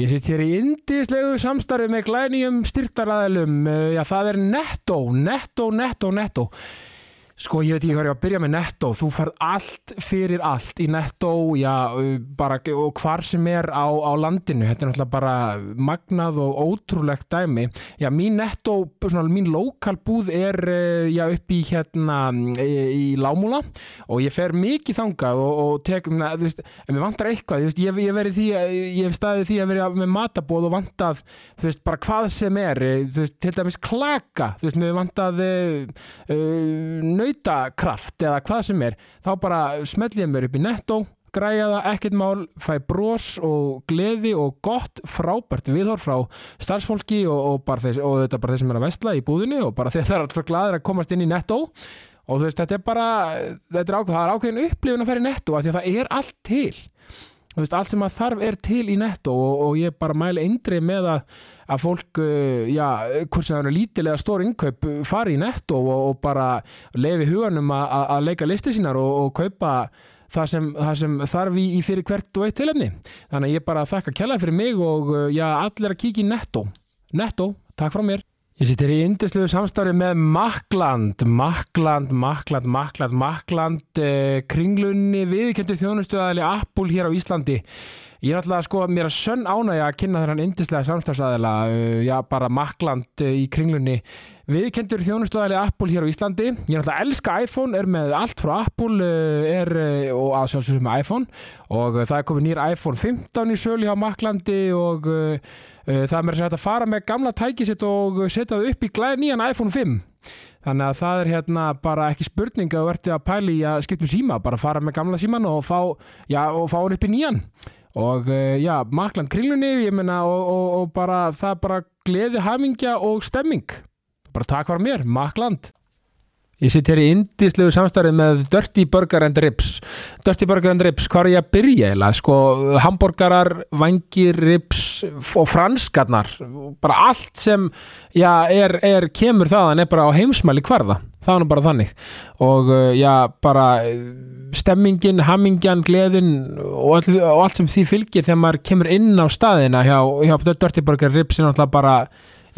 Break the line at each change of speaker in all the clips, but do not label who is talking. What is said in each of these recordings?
Ég sitt hér í indislegu samstarfi með glænýjum styrtaræðilum. Já, það er Netto, Netto, Netto, Netto. Sko, ég veit ekki hvað ég var að byrja með Netto. Þú færð allt fyrir allt í Netto, já, bara, og hvar sem er á, á landinu. Þetta er náttúrulega bara magnað og ótrúlegt dæmi. Já, mín Netto, svona, mín lokalbúð er, já, upp í hérna, í, Lámúla og ég fer mikið þangað og, og tek, na, þú veist, en mér vantar eitthvað, þú veist, ég, ég verið því, ég hef staðið því að verið með matabóð og vantað, þú veist, bara hvað sem er, þú veist, til dæmis klaka, þú veist, mér vantað uh, uh, nautakraft eða hvað sem er þá bara smell ég mér upp í netto græja það, ekkert mál, fæ bros og gleði og gott frábært viðhorf frá starfsfólki og, og, þeir, og þetta er bara þeir sem er að vestla í búðinni og bara þeir er alltaf gladir að komast inn í netto og þú veist, þetta er bara þetta er ákveð, það er ákveðin upplifin að fara í netto af því að það er allt til veist, allt sem að þarf er til í netto og, og ég bara mæli eindrið með að að fólk, uh, já, hvort sem það er lítilega stór innkaup, fari í netto og, og bara lefi huganum að leika listi sínar og, og kaupa það sem, það sem þarf í, í fyrir hvert og eitt tilefni. Þannig að ég bara þakka kjallaði fyrir mig og uh, já, allir að kíkja í netto. Netto, takk frá mér. Ég sittir í indisluðu samstarfi með Makland, Makland, Makland, Makland, Makland, eh, kringlunni viðkjöndu þjónustuðaðli Apple hér á Íslandi. Ég er alltaf að sko að mér er sönn ánægja að kynna þennan indislega samstafsæðila, uh, já bara makland uh, í kringlunni. Við kendur þjónustöðali Apple hér á Íslandi. Ég er alltaf að elska iPhone, er með allt frá Apple uh, er, og aðsjálfsögum með iPhone og það er komið nýr iPhone 15 í sölu hjá maklandi og uh, það er mér að setja að fara með gamla tækisitt og setja það upp í glæð nýjan iPhone 5. Þannig að það er hérna bara ekki spurning að þú erti að pæli að skiptum síma, bara fara með gamla síman og fá, já, og fá hann upp í nýjan og uh, já, makland kringlunni ég menna og, og, og bara það er bara gleði, hamingja og stemming. Bara takk fyrir mér, makland Ég sitt hér í indislegu samstarið með Dirty Burger and Ribs. Dirty Burger and Ribs, hvað er ég að byrja eða sko, hambúrgarar, vangir, ribs og franskarnar. Bara allt sem já, er, er, kemur þaðan er bara á heimsmæli hverða, það er bara þannig. Og uh, já, bara stemmingin, hamingjan, gleðin og, all, og allt sem því fylgir þegar maður kemur inn á staðina hjá, hjá Dirty Burger Ribs er náttúrulega bara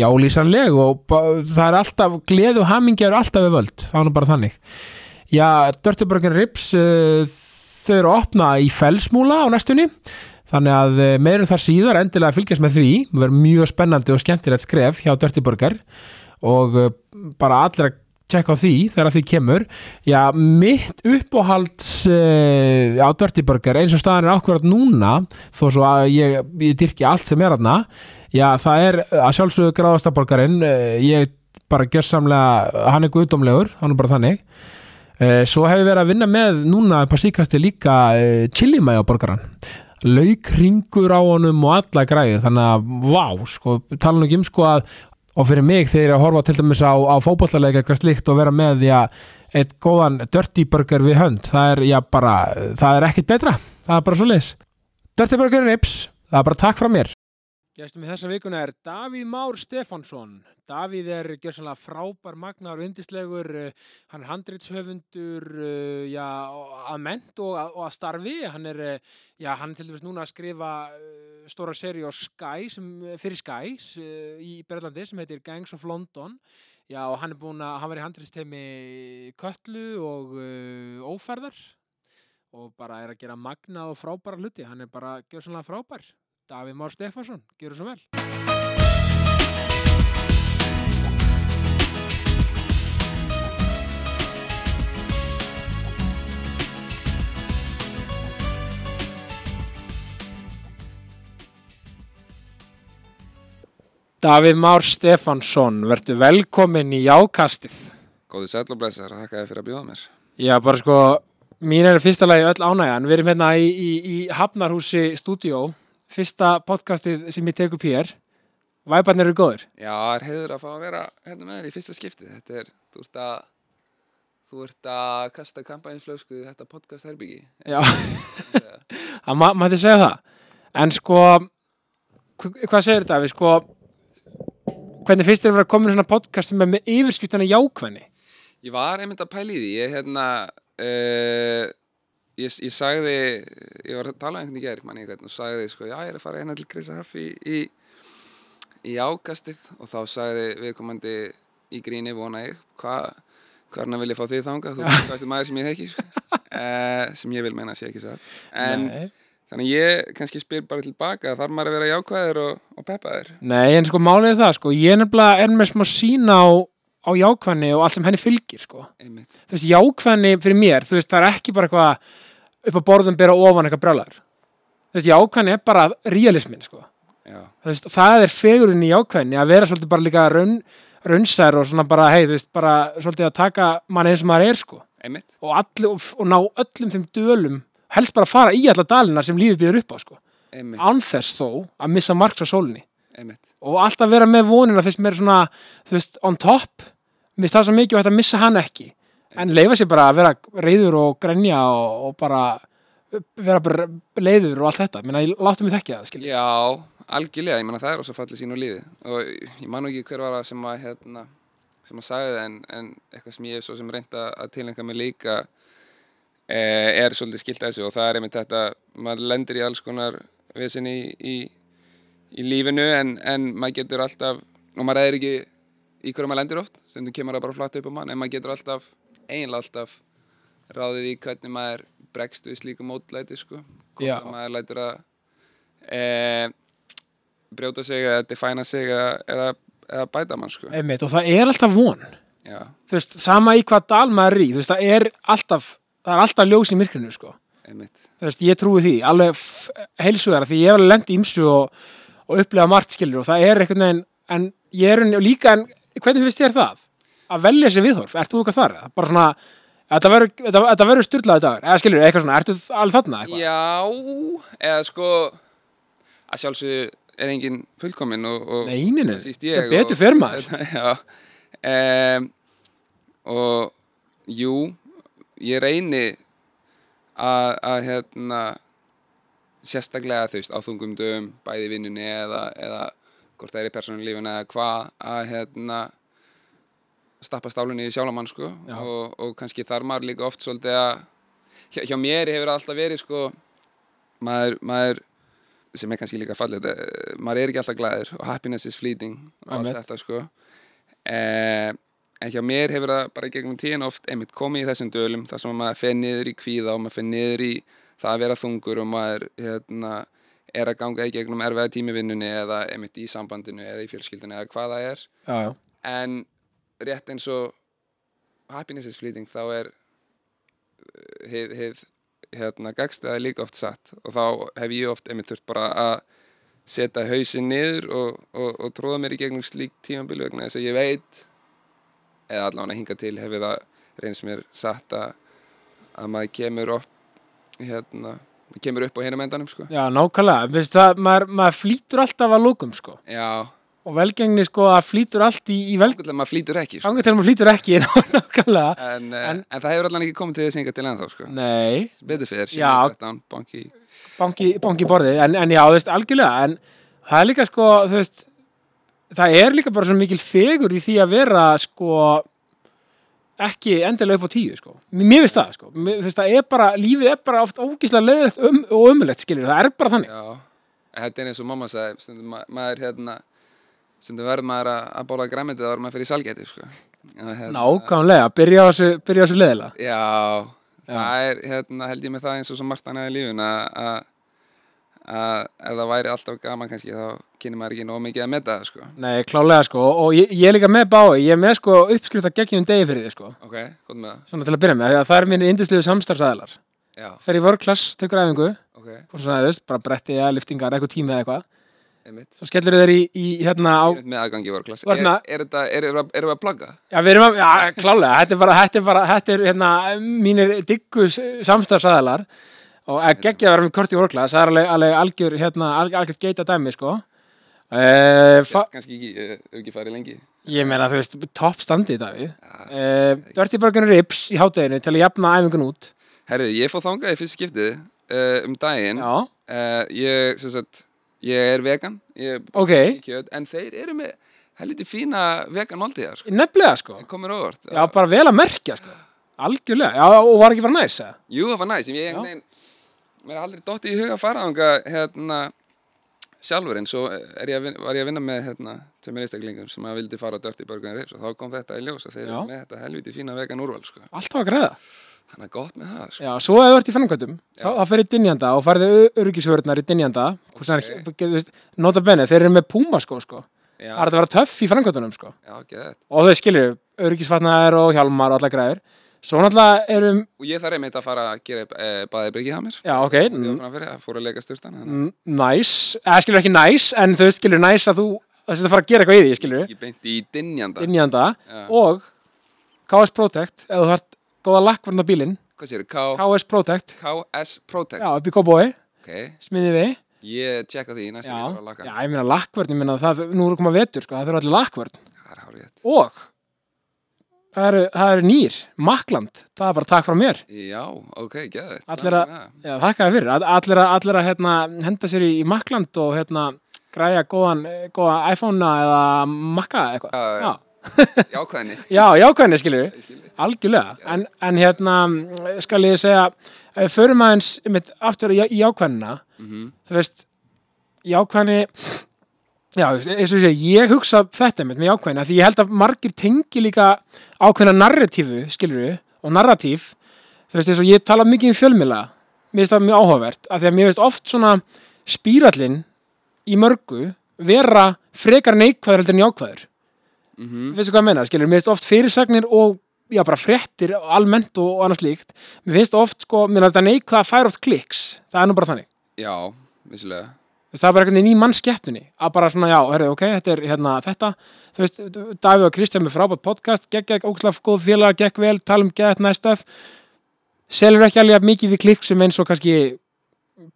já, lísanleg og það er alltaf gleð og hamingja eru alltaf við völd, það er nú bara þannig. Já, Dirty Burger Ribs uh, þau eru að opna í felsmúla á næstunni þannig að uh, meirum þar síðar endilega fylgjast með því. Það verður mjög spennandi og skemmtilegt skref hjá Dirty Burger og uh, bara allir að tjekka á því þegar því kemur. Já, mitt uppáhalds uh, á Dirty Burger eins og staðan er ákveðat núna þó svo að ég, ég dyrki allt sem er aðna já, það er að sjálfsögðu gráðastaborgarinn uh, ég bara gjör samlega, hann er guðdómlegur hann er bara þannig. Uh, svo hefur við verið að vinna með núna på síkasti líka chilimæjaborgaran lauk ringur á honum og alla græðir þannig að, vá, sko, tala nú ekki um sko að og fyrir mig þegar ég að horfa til dæmis á, á fókbóllalega eitthvað slikt og vera með já, eitt góðan dirty burger við hönd það er, já, bara, það er ekkit betra það er bara svo leis Dirty Burger Rips, það er bara takk frá mér Gæstum í þessa vikuna er Davíð Már Stefansson Davíð er gjörsanlega frábær magnar og undislegur hann er handreitshöfundur já, að ment og og að starfi. Hann er, já, hann er til dæmis núna að skrifa stóra seri á Sky sem, fyrir Sky í Berlandi sem heitir Gangs of London. Já, og hann að, hann var í handreitstemi Köllu og uh, Óferðar og bara er að gera magna og frábæra hluti. Hann er bara gjörsanlega frábær Davíð Már Stefansson, gerur svo vel Davíð Már Stefansson, verður velkomin í jákastið.
Góði sæl og blessar, þakka þér fyrir að bjóða mér.
Já, bara sko, mín er fyrsta lagi öll ánægjan. Við erum hérna í, í, í Hafnarhúsi stúdíó, fyrsta podcastið sem ég tek upp hér. Væparnir eru góður.
Já, það er heiður að fá að vera hérna með þér í fyrsta skiptið. Þetta er, þú ert að, þú ert að kasta kampænsflöskuði þetta podcast herbyggi.
Já, það ma maður segja það. En sko, hvað segir þetta við sko, hvernig finnst þér að vera komin svona podcast sem er með yfirskiptana jákvæðni?
Ég var einmitt að pæli því, ég hérna, uh, ég, ég sagði, ég var að tala einhvern í gerð, manni einhvern, og sagði, sko, já, ég er að fara hérna til Krista Haffi í, í ákastið og þá sagði viðkomandi í gríni, vona ég, hvað, hvernig vil ég fá þig þangað, þú veist hvað maður sem ég þekki, sko, uh, sem ég vil meina að sé ekki satt. En
Nei.
þannig ég kannski spyr bara tilbaka, þarf maður að vera jákvæður og, og peppaður?
Nei, en sko málið er það, sko, ég nefnilega er með smá sína á, á jákvæðni og allt sem henni fylgir, sko. Þú veist, jákvæðni fyrir mér, þú veist, það er ekki bara eitthvað upp á borðum bera ofan eitthvað brjálar. Þú veist, jákvæðni er bara realismin, sko. Þú veist, það er fegurinn í jákvæðni að vera svolítið bara líka raun, raunsær og svona bara, hei, þú veist, bara svolítið að taka mann eins og maður er, sko. Og, allir, og, og ná öllum þeim dölum, helst bara fara í alla dalina sem lífið býður upp á, sko.
Einmitt,
Án þess þó að missa marks á sólinni.
einmitt.
og alltaf vera með vonina fyrst mér svona, þú veist, on top mér finnst það svo mikið og þetta missa hann ekki. En leifa sér bara að vera reyður og grenja og, og bara vera bara leiður og allt þetta. Menna, ég láttu mig þekkja það, skilja
Já, algjörlega, ég menna það er også fallið sín úr lífi. Og ég man ekki hver var það sem að hérna, sem að sagði það en, en eitthvað sem ég hef svo sem reynda að tilengja mig líka eh, er svolítið skilt að þessu. Og það er einmitt þetta, maður lendir í alls konar vesen í, í, í lífinu en, en maður getur alltaf, og maður er ekki í hverju maður lendir oft, stundum kemur það bara flatt upp á mann, en maður getur alltaf, eiginlega alltaf ráðið í hvernig maður bregst við slíku mótlæti sko, hvort maður lætur að e, brjóta sig eða defæna sig eða, eða, bæta mann sko.
einmitt, og það er alltaf von.
Já,
þú veist, sama í hvað dal maður er í þú veist, það er alltaf það er alltaf ljós í myrkrinu, sko.
Einmitt.
þú veist, ég trúi því, alveg heilsuðara, því ég hef alveg lent í ymsu og, og upplega margt skilur og það er einhvern veginn en ég er líka, en hvernig finnst þér það? Að velja sér viðhorf, ert þú eitthvað þar? Bara svona, þetta verður, þetta, þetta styrlaði dagur, eða skilur, eitthvað svona, ertu alveg þarna eitthvað?
Já, eða sko að sjálfsögðu er engin fullkomin og, og
Nei, nei, nei,
það síst
sem
ég
betur fer maður.
Já um, og jú ég reyni að, að hérna sérstaklega þú veist á þungum dögum bæði vinnunni eða, eða hvort það er í persónulífinu eða hvað að hérna stappa stálunni í sjálfamann sko. Og, og kannski þar maður líka oft svolítið að hjá, hjá mér hefur alltaf verið sko maður, maður sem er kannski líka fallið maður er ekki alltaf glæður og happiness is fleeting og allt þetta sko. Eh, en hjá mér hefur það bara gegnum tíðin oft einmitt komið í þessum dölum þar sem maður fer niður í kvíða og maður fer niður í það að vera þungur og maður hérna, er að ganga í gegnum erfiða tími í vinnunni eða einmitt í sambandinu eða í fjölskyldinu eða hvað það er.
Já, já,
en rétt eins og happiness is fleeting þá er uh, hið, hið hérna gagstæði líka oft satt. Og þá hef ég oft einmitt þurft bara að setja hausinn niður og, og, og tróða mér í gegnum slík tímabili vegna þess að ég veit eða allavega hinga til hefur það reynst mér satt að, að maður kemur upp hérna, kemur upp á hinum endanum sko.
já, nákvæmlega, það, maður, maður flýtur alltaf að lókum, sko
Já,
og velgengni, sko, að flýtur allt í, í velgengni
þannig að maður flýtur ekki sko.
Þannig til maður flýtur ekki, nákvæmlega
en, en,
En-
en það hefur allan ekki komið til þess hinga til ennþá sko.
Nei,
betur fyrir,
Já.
13, banki
banki, banki borðið, en, en já, þú veist, algjörlega en það er líka, sko, þú veist það er líka bara svo mikil fegur í því að vera, sko ekki endilega upp á tíu, sko. Mér finnst það, sko, það er bara lífið er bara oft ógíslega leiðrætt um, og skilur, það er bara þannig.
Já, þetta er eins og mamma sagði stundum ma maður hérna stundum verður maður að, bóla græmyndið þá er maður fyrir salgæti sko. Hérna,
nákvæmlega, byrja á þessu, leiðilega
Já,
Já.
það er hérna held ég með það eins og svo margt annað í lífun að að- ef það væri alltaf gaman kannski þá kynir maður ekki nóg mikið að meta það sko.
Nei, klálega, sko, og ég, ég er líka með bái ég er með, sko, uppskrift að geggjum degi fyrir þið, sko.
Ok, hvað með það?
svona til að byrja með, það er mínir indisliðu samstarfsæðalar
Já,
fer í vörklass, tekur æfingu
ok,
og svona, þú veist, bara bretti eða liftingar, eitthvað tími eða eitthvað.
Einmitt.
Svo skellur þeir í, í hérna á
er með aðgangi
ert
Er, er, þetta, er, er, erum við að plugga?
Og að geggja að vera með kort í vörklass það er alveg, alveg algjör, hérna, algjör, algjör geita dæmi, sko. Uh,
kannski ekki, uh, ekki farið lengi.
Ég meina, þú veist, topp standi í Davíð.
Já,
uh, Dirty Burger Rips í hátteginu til að jafna æfingun út.
Herðu, ég fóð þangað í fyrst skiptið um daginn. Ég, sem sagt, ég er vegan Ég er
ok,
kjöt, en þeir eru með helviti fína vegan máltíðar sko.
nefnilega, sko. Já, bara vel að merkja, sko. algjörlega, já, og var ekki bara næs?
Jú, það var næst, ég mér er aldrei dottið í huga að fara ánga, hérna, sjálfur en svo ég vinna, var ég að vinna með, hérna, tveimur einstaklingum sem að vildi fara á and Ribs og þá kom þetta í ljós að þeir eru með þetta helviti fína vegan úrval, sko.
Alltaf að græða.
Þannig að gott með það, sko.
Já, svo ef þú ert í framkvæmdum, þá, í dynjanda og færði öryggisvörðnar í dynjanda, okay. Nota bene, þeir eru með púma sko, sko. Það er að vera töff í framkvæmdunum, sko. Og þau skilur, öryggisvatnar og hjálmar og alla græður. Svo náttúrulega erum,
Og ég þarf einmitt að fara að gera e, baðið bryggið hjá mér.
já, ok,
Og því að framfyrir, að fór að leika styrtan, þannig
n- næs, eða skilur ekki næs, en þau skilur næs að þú, að þetta fara að gera eitthvað í því, skilur,
að ég beint í dynjanda.
dynjanda.
Já.
og KS Protect, ef þú þarft góða lakkvarn á bílinn,
Hvað séu, K,
KS Protect,
KS Protect.
já, upp í Kóbói,
Ok,
smiðið við,
ég tjekka því næst
já,
að ég þarf að laka.
já, ég meina lakkvörn, ég meina það, nú það eru, það eru nýr, Makland, það er bara takk frá mér,
Já, ok, geðið.
Allir að- já, þakka þér fyrir, All- allir að, allir að hérna, henda sér í, í Makland og hérna, græja góðan, góða iPhone-a eða Makka eitthvað,
Já,
já,
Jákvæðinni.
já, jákvæðinni, skilur
þig.
Algjörlega, en, en hérna skal ég segja, ef við förum aðeins mitt aftur í, jákvæðina
Mhm.
þú veist jákvæðni já, eins og segi, ég hugsa þetta með jákvæðina því ég held að margir tengi líka ákveðna narratífu, skilur við og narratíf, þú veist eins og ég tala mikið um fjölmila, mér finnst það mjög áhugavert af því að mér finnst oft svona spírallinn í mörgu vera frekar neikvæður heldur en jákvæður.
Mhm.
veistu hvað ég meina, skilur, mér finnst oft fyrirsagnir og já, bara fréttir almennt og, og annað slíkt, mér finnst oft sko, mér finnst þetta neikvæða að færa oft kliks. Það er nú bara þannig,
Já, vissulega.
Þú það er bara einhvern veginn í mannskeppninni að bara svona, já, herrðu, ok, þetta er hérna þetta, þú veist, Davíð og Kristján með frábært podcast, gegg, gegg, ógslag góð félagar, gegg vel, tala um gegg, næstöf selur ekki alveg mikið við kliksum eins og kannski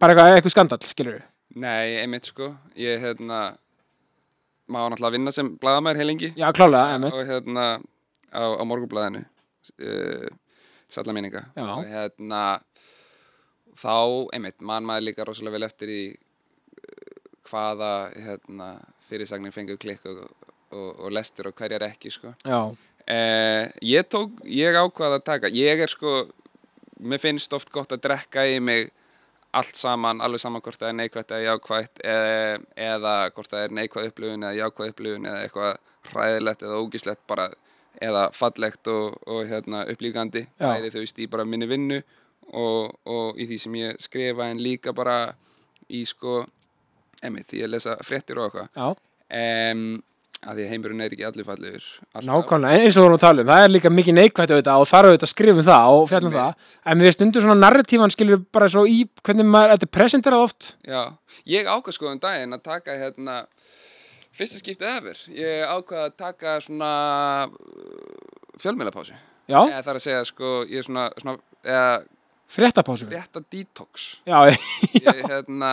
bara eitthvað, eitthvað skandall, skilur
Nei, einmitt sko. Ég, hérna, maður náttúrulega að vinna sem blaðamæður heilengi.
já, klálega, emitt,
Og hérna, á, á morgunblæðinu, uh, salla minninga.
Já.
Og hérna, þá, einmitt, mann maður líka rosalega vel eftir í hvaða, hérna, fyrirsagnir fengu klikk og, og, og lestur og hverjar ekki, sko. Eh, ég tók, ég ákvað að taka ég er sko, mér finnst oft gott að drekka í mig allt saman, alveg saman hvort það er neikvætt eða jákvætt eða, eða hvort það er neikvæð upplifun eða jákvæð upplifun eða eitthvað hræðilegt eða ógíslegt bara eða fallegt og, og hérna, upplíkandi bæði þau veist í bara minni vinnu og, og í því sem ég skrifa en líka bara í sko emið því ég lesa fréttir og eitthvað.
Já.
Um, að því heimurinn er ekki allir fallegur.
Nákvæmlega, eins og þú erum að tala um, það er líka mikið neikvætt auðvitað og þar auðvitað að skrifa um það og um
Einmitt.
það, en við stundum svona narratífan skilur bara svo í hvernig maður, þetta er presenterað oft.
Já, ég ákvað sko um daginn að taka hérna fyrsta skiptið efer, ég ákvað að taka svona fjölmjölapásu,
Já,
eða það er að segja sko, ég er svona, svona eða
fréttapásu.
rétta detox.
Já,
ég hérna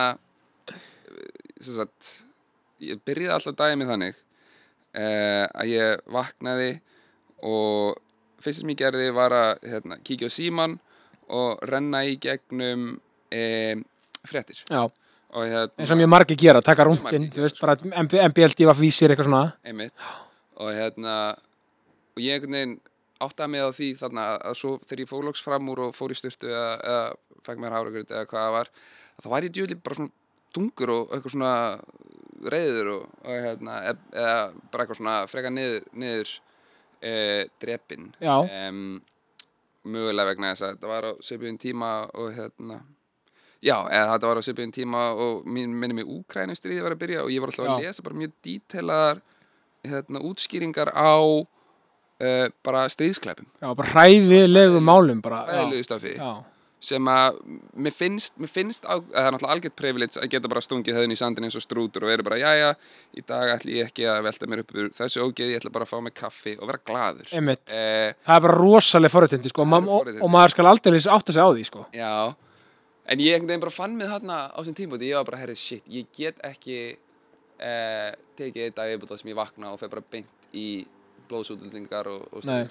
sagt ég byrjaði alltaf daginn mér þannig eh, að ég vaknaði og fyrst sem ég gerði var að hérna, kíkja á síman og renna í gegnum eh, og hérna
eins og mjög margir gera, taka rúndin, MBLD var vísir eitthvað svona.
Einmitt. Og hérna og ég einhvern veginn áttaði mig á því þarna að svo þegar ég fór loks fram úr og fór í styrtu eða, fekk mér háragröð eða hvað það var þá var ég djúli bara svona dungur og eitthvað svona reyður og, og hérna e- eða bara eitthvað svona freka niður, niður e, drepin
Já.
em, mögulega vegna þess að þetta var á svipiðin tíma og hérna Já, eða þetta var á svipiðin tíma og mín minni mig Úkrænu stríði var að byrja og ég var alltaf að
Já.
lesa bara mjög dítelaðar hérna, útskýringar á uh, bara stríðsklæpum,
Já, bara hræðilegu málum bara já,
ræðilegu stafi
já,
sem að mér finnst, mér finnst á, að það er náttúrulega algjört privilege að geta bara stungið höfðin í sandin eins og strútur og verið bara, jæja, í dag ætli ég ekki að velta mér upp úr þessu ógeði, ég ætla bara að fá mig kaffi og vera
einmitt.
Eh,
Það er bara rosaleg forréttindi, sko, og,
forréttindi.
og maður skal aldrei átta sig á því, sko.
Já, en ég bara fann mig þarna á þessum tímpúti, ég var bara, herri, shit, ég get ekki eh, tekið dag viðbútað sem ég vakna og fer bara beint í blóðsútildingar og, og
Nei.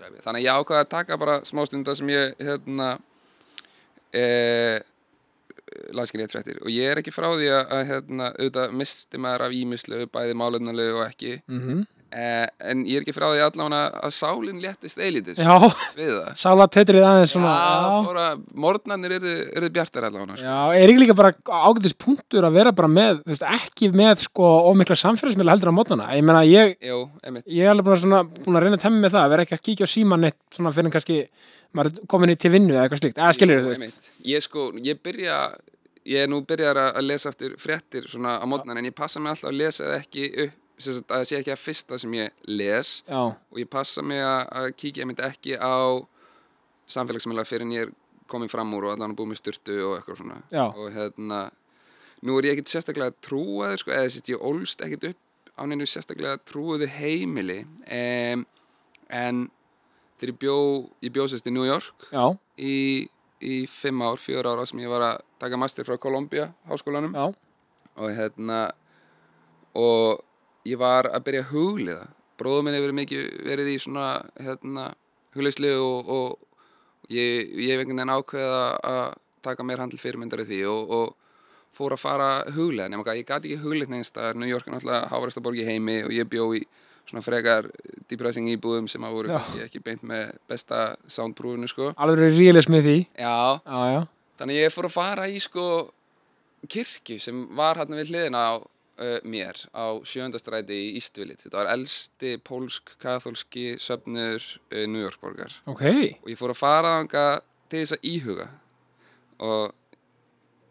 Eh, rétt fréttir. Og ég er ekki frá því að, að hérna, auðvitað misti maður af ímislu, bæði málefnalegu og ekki,
mm
eh, en ég er ekki frá því allavega að sálinn léttist eilítið sko,
Já,
við það.
Sála tetrið aðeins svona
já, að morgnarnir eru, eru bjartar allavega sko.
já er ekki líka bara ágætis punktur að vera bara með, veist, ekki með sko ómikla samfélagsmiðla heldur á mótnana Ég meina, ég,
Jú,
ég er alveg búin að, svona, búin að reyna að temmi með það, vera ekki að kíkja á síman eitt svona fyrir en kannski, maður er komin í til vinnu eða eitthvað slíkt, eða skilur
Jú,
þú veist.
Ég sko, ég byrja ég er nú byrjar að lesa eftir fréttir svona á mótnan en ég passa mig alltaf að lesa það ekki upp sagt, að það sé ekki að fyrsta sem ég les
Já,
og ég passa mig að, að kíkja einmitt ekki á samfélagsmiðla fyrir en ég er komin fram úr og allan að búið með styrtu og eitthvað svona.
Já.
og hérna nú er ég ekkert sérstaklega trúaður sko, eða sérst ég ólst ekkert upp á neinu sérstaklega trúaðu heimili um, en þegar ég bjó ég bjó sérst í New York í, í fimm ár, fjör ára sem ég var að taka master frá Columbia háskólanum
já,
og hérna og ég var að byrja að hugliða bróður minn hefur mikið verið í svona hérna hugleyslu og, og ég, ég hef einhvern veginn ákveða að taka mér handl fyrirmyndar í því og, og fór að fara huglega nema hvað, ég gati ekki huglið neins staðar. New York er náttúrulega hávarasta borg í heimi og ég bjó í svona frekar depressing íbúðum sem að voru ekki beint með besta soundprúfunu sko.
Alveg er rílis með því?
Já,
Já, já,
Þannig ég fór að fara í sko kirkju sem var hérna við hliðina á uh, mér á sjöndastræti í Village. Þetta var elsti pólsk-katholski söfnur uh, New York borgar.
ok
Og ég fór að fara til þess að íhuga. Og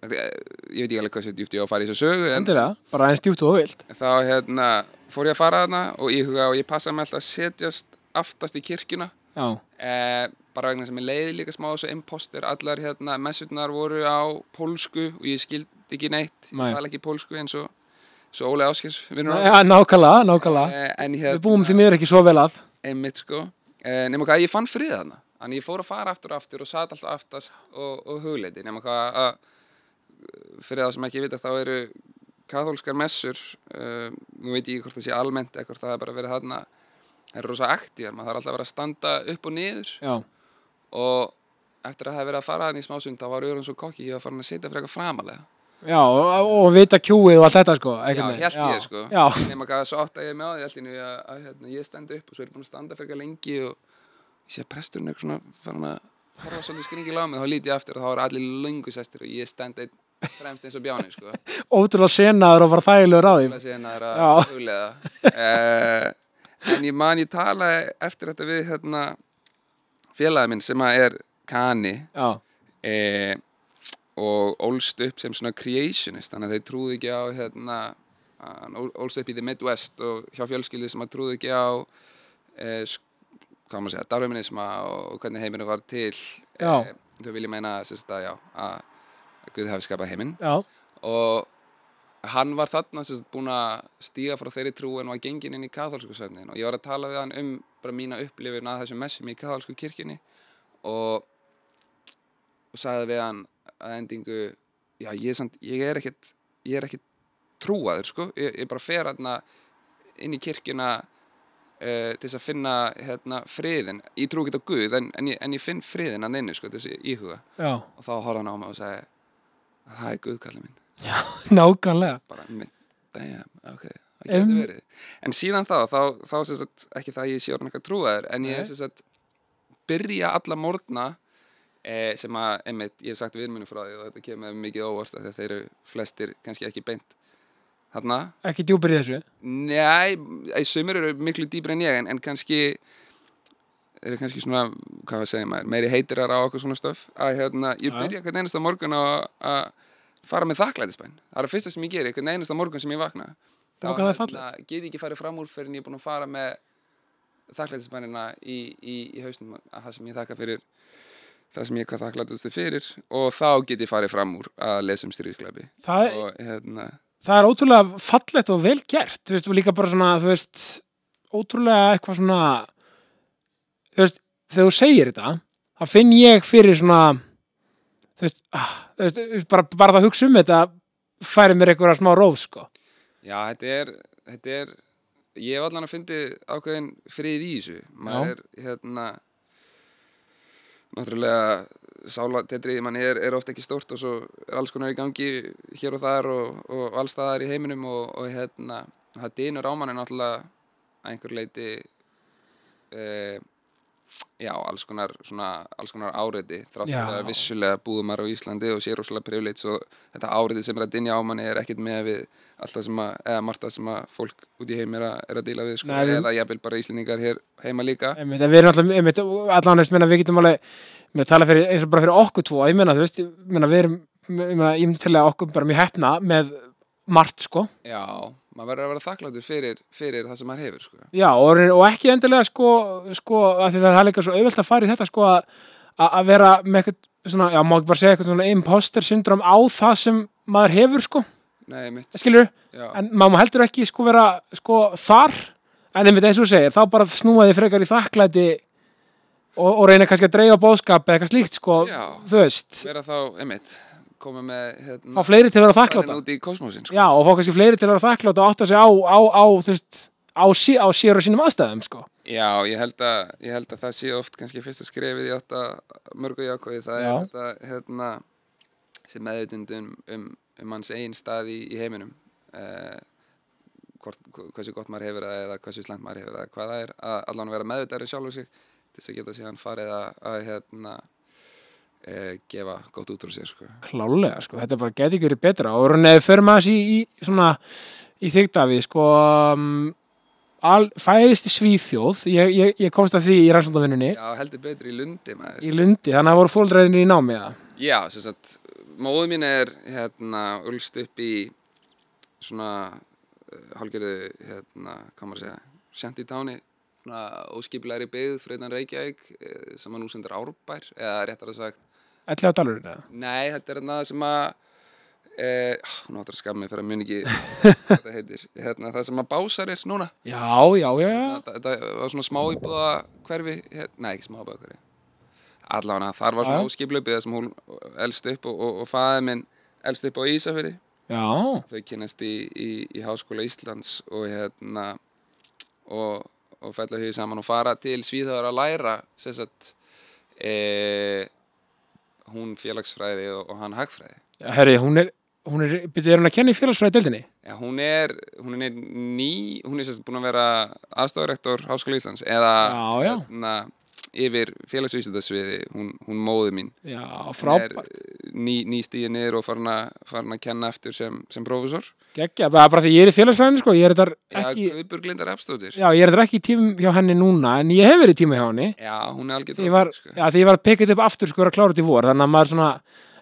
þetta- ég veit ekki alveg hvað sér djúpt ég á að fara í þessu sögu en
Endilega, bara eins djúpt og vilt
þá hérna, fór ég að fara þarna og íhuga og ég passaði með alltaf að setjast aftast í kirkjuna
Já,
Eh, bara vegna sem ég leiði líka smá þessu imposter, allar hérna messurnar voru á pólsku og ég skildi ekki neitt,
Nei.
ég tala ekki pólsku eins og svo Óli Áskers vinnur
já nákvæmlega, nákvæmlega.
Eh, en
Við
hérna,
búum því miður ekki svo vel að.
Einmitt sko. Eh, nema hvað, ég fann frið þarna. Þannig ég fór að fara aftur og aftur og satt alltaf aftast og, og hugleiti, nema hvað að fyrir það sem ekki vita þá eru kathólskar messur uh, nú veit ég hvort það sé almennt hvort það er bara verið þarna. Það eru rosa aktívar, maður þarf alltaf að vera að standa upp og niður.
Já,
og eftir að hafa verið að fara hann í smásund þá var auðvitað svo kokki, ég var farin að setja frekar framalega
já og, og vita kjúið og allt þetta sko
já,
veginn.
held ég sko. Nema hvað svo átt að ég með á því að, að hérna, ég stend upp og svo er ég búin að standa frekar lengi og ég sé að presturinn eitthvað svona farin að horfa svolítið skringilega á mig þá líti ég aftur og þá eru allir löngu sestir og ég stend einn fremst eins og bjáni sko.
Ótrúlega senaður og bara þægilegur á því.
Að síðan að huglega uh, en ég man ég talaði eftir þetta við hérna félagi minn sem að er Kani.
Já,
eh, og ólst upp sem svona creationist þannig að þeir trúðu ekki á hérna, ólst upp í the Midwest og hjá fjölskyldi sem að trúðu ekki á eh, hvað maður að segja, darwinisma og hvernig heiminu var til. Eh, þau vilja meina sérst, að, já, að að Guð hafi skapað heiminn.
Já,
og hann var þarna sérst, búin að stíga frá þeirri trú en var gengin inn í katholsku söfnin. Og ég var að tala við hann um bara mína upplifun að þessum messum í katholsku kirkjunni og, og sagði við hann að endingu já ég samt, ég er ekkert ég er ekkert trúaður sko. Ég, ég bara fer hérna inn í kirkjuna uh, til þess að finna hérna friðin ég trú ekki á Guð en, en, ég, en ég finn friðin að inni sko til þess að íhuga.
Já,
og þá horfði hann á mig og sagði það er Guð kallið minn
nákvæmlega.
Bara damn, ok, það getur verið. En síðan þá, þá, þá sem sagt, ekki það að ég sé orðin eitthvað trúaður en ég sem sagt byrja alla morgna eh, sem að, einmitt, ég hef sagt við minni frá því og þetta kemur mér mikið óvart að þeir eru flestir kannski ekki beint þarna,
Ekki djúpir í þessu?
Nei, ei, sumir eru miklu dýbri en ég en, en kannski eru kannski svona, hvað segir maður, meiri heitirar á okkur svona stöf að hérna, ég byrja hvern einasta morgun að- fara með þakklætisbæn. Það er að fyrsta sem ég geri, hvern einasta morgun sem ég vakna.
Það fallegt.
hérna, get ég ekki farið fram úr fyrir en ég er búin að fara með þakklætisbænina í, í, í hausnum að það sem ég þakka fyrir það sem ég hvað þakklætustu fyrir og þá get ég farið fram úr að lesa um stríðsklæpi
það,
hérna
það er ótrúlega fallegt og vel gert. Þú veist, og líka bara svona, þú veist ótrúlega eitthvað svona þú veist, þegar þú segir þetta þá finn ég fyrir svona þú veist, ah, þú veist bara, bara það að hugsa um þetta færi mér eitthvað smá róf, sko.
Já, þetta er, þetta er ég hef allan að fyndi ákveðin frið í þessu. Maður er hérna náttúrulega sála tetriði manni er, er ofta ekki stórt og svo er alls konar í gangi hér og þar og, og alls staðar í heiminum og, og hérna það dynur á manni náttúrulega að einhver leiti uh, já, alls konar svona, alls konar áreiti þrátt að vissulega búðum maður á Íslandi og sé rosalega privilege og þetta áreiti sem er að dynja á manni er ekkert með við alltaf sem að, eða margt það sem að fólk út í heim er að, er að díla við sko,
Nei, við-
eða jafnvel bara Íslendingar hér heima líka.
Einmitt, við erum alltaf, allan veist, við getum alveg, mér tala fyrir, eins og bara fyrir okkur tvo, ég meina, þú veist, ég meina, við erum, ég meina, ég myndi til að okkur bara mjög hefna með margt, sko.
Já, maður verður að vera þakkláttur fyrir, fyrir það sem maður hefur sko.
Já, og, og ekki endilega, sko, sko, að því það er líka svo auðvelt að fara í þetta, sko, að, vera með eitthvað, svona, já, má ekki bara segja eitthvað svona imposter syndrom á það sem maður hefur, sko,
Nei, mitt,
skilur,
já,
en maður heldur ekki, sko, vera, sko, þar, en einmitt eins og segir, þá bara snúa því frekar í þakklæti og, og reyna kannski að dreifa bóðskap eða eitthvað slíkt, sko,
já,
þú veist,
vera þá, einmitt, koma með, hérna,
fá fleiri til að vera þakkláta
kosmosin sko.
já, og fá kannski fleiri til að vera þakkláta og átta sig á, á, á, veist á, sí, á sér og sínum aðstæðum, sko
Já, ég held, að, ég held að það sé oft kannski fyrsta skrefið í átt að mörgu jákvæði, það
Já.
er þetta, hérna, sem meðvitund um, um, um manns eigin stað í, í heiminum, uh, hvort, hversu gott maður hefur það eða hversu slæmt maður hefur það, hvað það er, að allan vera meðvitaður í sjálfu sig, til þess að geta síðan farið að, að hérna, gefa gott út úr sér, sko.
klálega, sko, þetta bara geti ekki verið betra og raunin eða fyrir maður í, í svona í þyktafi, sko um, al, fæðist í Svíþjóð ég, ég, ég komst að því í rannsóndavinnunni
Já, heldur betur í lundi maður.
í Lundi, þannig að það voru fóldræðinni í námi eða?
Já, sem sagt, móðu mín er hérna ulst upp í svona uh, hálgerðu, hérna, hvað maður að segja, shantytowni, svona óskiplegri byggð fyrir utan Reykjavík eh, sem að nú sendur Árbær, eða réttar að sagt,
Ellega dalurinn eða?
nei, þetta er hérna sem að, eh, hún áttur að skammi fyrir að muni ekki hvað þetta heitir, hérna, það sem að básar er núna,
Já, já, já, já.
þetta, þetta var svona smá íbúða hverfi, hérna, nei, ekki smá íbúða hverfi, allavega þar var svona óskiplega byggð sem hún elst upp og, og, og faði minn elst upp á Ísafirði.
Já,
þau kynast í, í, í Háskóla Íslands og hérna og, og fella hugi saman og fara til Svíþjóðar að læra sem sagt e, hún félagsfræði og, og hann hagfræði
herri, hún er hún er, byrjuð, er hún að kenna í félagsfræði deildinni?
Já, hún er, hún er ný, hún er sérst búin að vera aðstofarektor Háskóla Íslands eða
Já, já.
Hérna, yfir félagsvísindasviði, hún, hún móði mín.
Já, frábært.
er ný, ný stíði niður og farin að, kenna eftir sem, sem prófessor.
Gekkja, bara því ég er í félagsfræðinu sko, ég er
Já,
ekki
Guðbjörg Lindar Apstóttir.
Já, ég er þetta ekki í tímum hjá henni núna en ég hef verið í tíma hjá henni
Já, hún er algjör
því
sko.
já, því ég var að peka þetta upp aftur sko, er að klára þetta í vor, þannig að maður svona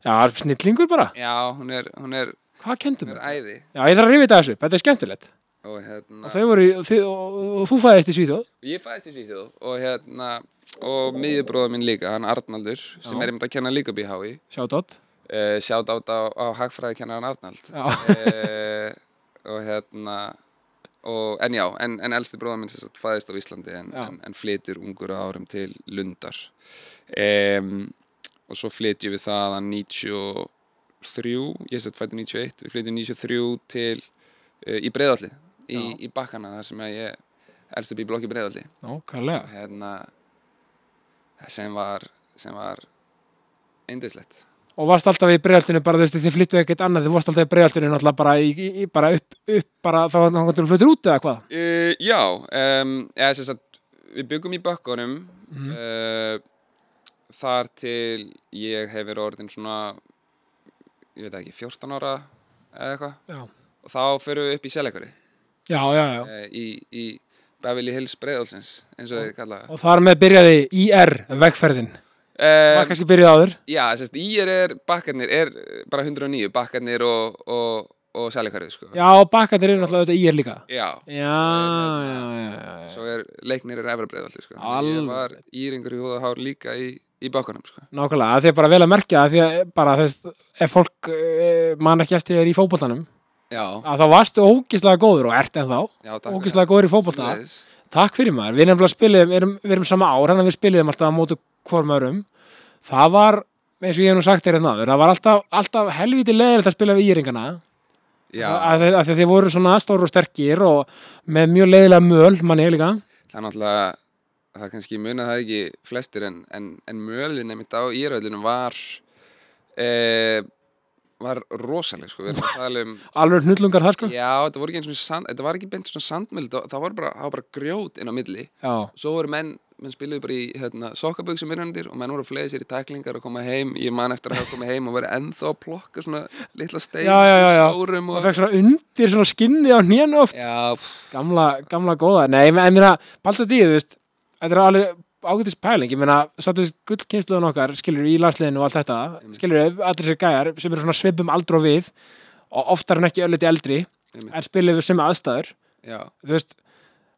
já, er snillingur bara,
Já, hún er, hún er,
hvað kendum við?
er æði.
Já, ég þarf að rifja þetta þessu, þetta er skemmtilegt
Og hérna,
og voru, og, og, og, þú fæðist í Svíþjóð
ég fæðist í Svíþjóð og hérna, og miðjubróða minn líka, hann Arnaldur, sem
Já.
er einmitt að kenna líka í HÍ.
Sjátt
Uh, sjátt át á, á hagfræðikennaran Arnald. Uh, og hérna, og, en já, en, en elsti bróða minn sem fæðist á Íslandi en, en, en flytur ungur árum til Lundar. Um, og svo flytjum við það að 93, ég sett fættu 91, við flytjum 93 til, uh, í Breiðalli, í, í Bakkana, þar sem ég elst upp í blokki Breiðalli.
nákvæmlega
Og hérna, sem var, sem var eindislegt.
Og varst alltaf í bregaldinu bara, þú veist, þið flyttu ekkert annað, þið varst alltaf í bregaldinu náttúrulega bara, í, í, bara upp, upp, bara þá þá þú flyttur út eða hvað?
Uh, já, um, eða sem sagt, við byggum í bökkunum
Mhm.
uh, þar til ég hef verið orðin svona, ég veit ekki, 14 ára eða eitthvað og þá förum við upp í Selekari
já, já, já.
uh, í, í Beverly Hills Breiðalsins, eins og þeir kalla það.
Og þar með byrjaði IR vegferðin. Var
Um,
kannski byrjað áður?
já, sagt, í er, bakkarnir, er bara 109, bakkarnir og, og, og Selekarið, sko.
Já, og bakkandir eru náttúrulega IR líka.
Já,
Já,
er
já, já,
svo er leiknir er efra breiðaldi, sko. Ég var íringur í húða hár líka í, í bakkunum, sko.
Nákvæmlega, að því er bara vel að merkja því að bara, veist, ef fólk uh, man ekki eftir þér í fótboltanum,
Já,
að þá varstu ógislega góður og ert
takk fyrir
ógislega góður í.
Sömuleiðis.
Takk fyrir maður, við nefnilega spiliðum, erum, við erum sama ár, þannig að við spiliðum alltaf á mótu hvorm örum. Það var, eins og ég hef nú sagt þér hérna áður, það var alltaf, alltaf helviti leðilegt að spila við íringana, að, að, að þið voru svona stóru og sterkir og með mjög leðilega möl, manni líka.
það er náttúrulega, það kannski muna það ekki flestir en, en, en mölin einmitt á íröðlunum var e, var rosaleg sko, að um
alveg hnullungar þar sko.
Já, þetta voru ekki eins og sand, þetta var ekki beint svona sandmjöld, það, það var bara, það var bara grjót inn á milli,
já,
svo voru menn menn spiluðu bara í hérna, sokkaböksum innandir og menn voru að fleiði sér í tæklingar og koma heim. Ég man eftir að hafa komið heim og verið ennþá að plokka svona litla stein stórum
það
og
fekk svona undir svona skinni á hnén oft. Gamla, gamla góða, nei, ég meina balsa því, þú veist, þetta er alveg ágætis pæling, ég meina, sattu gullkynsluðan okkar, skilur í landsliðinu og allt þetta skilur allir sér gæjar sem eru svona svipum aldrei og við og oftar en ekki ölliti eldri, en spiluðu við sem aðstæður.
Já,
þú veist,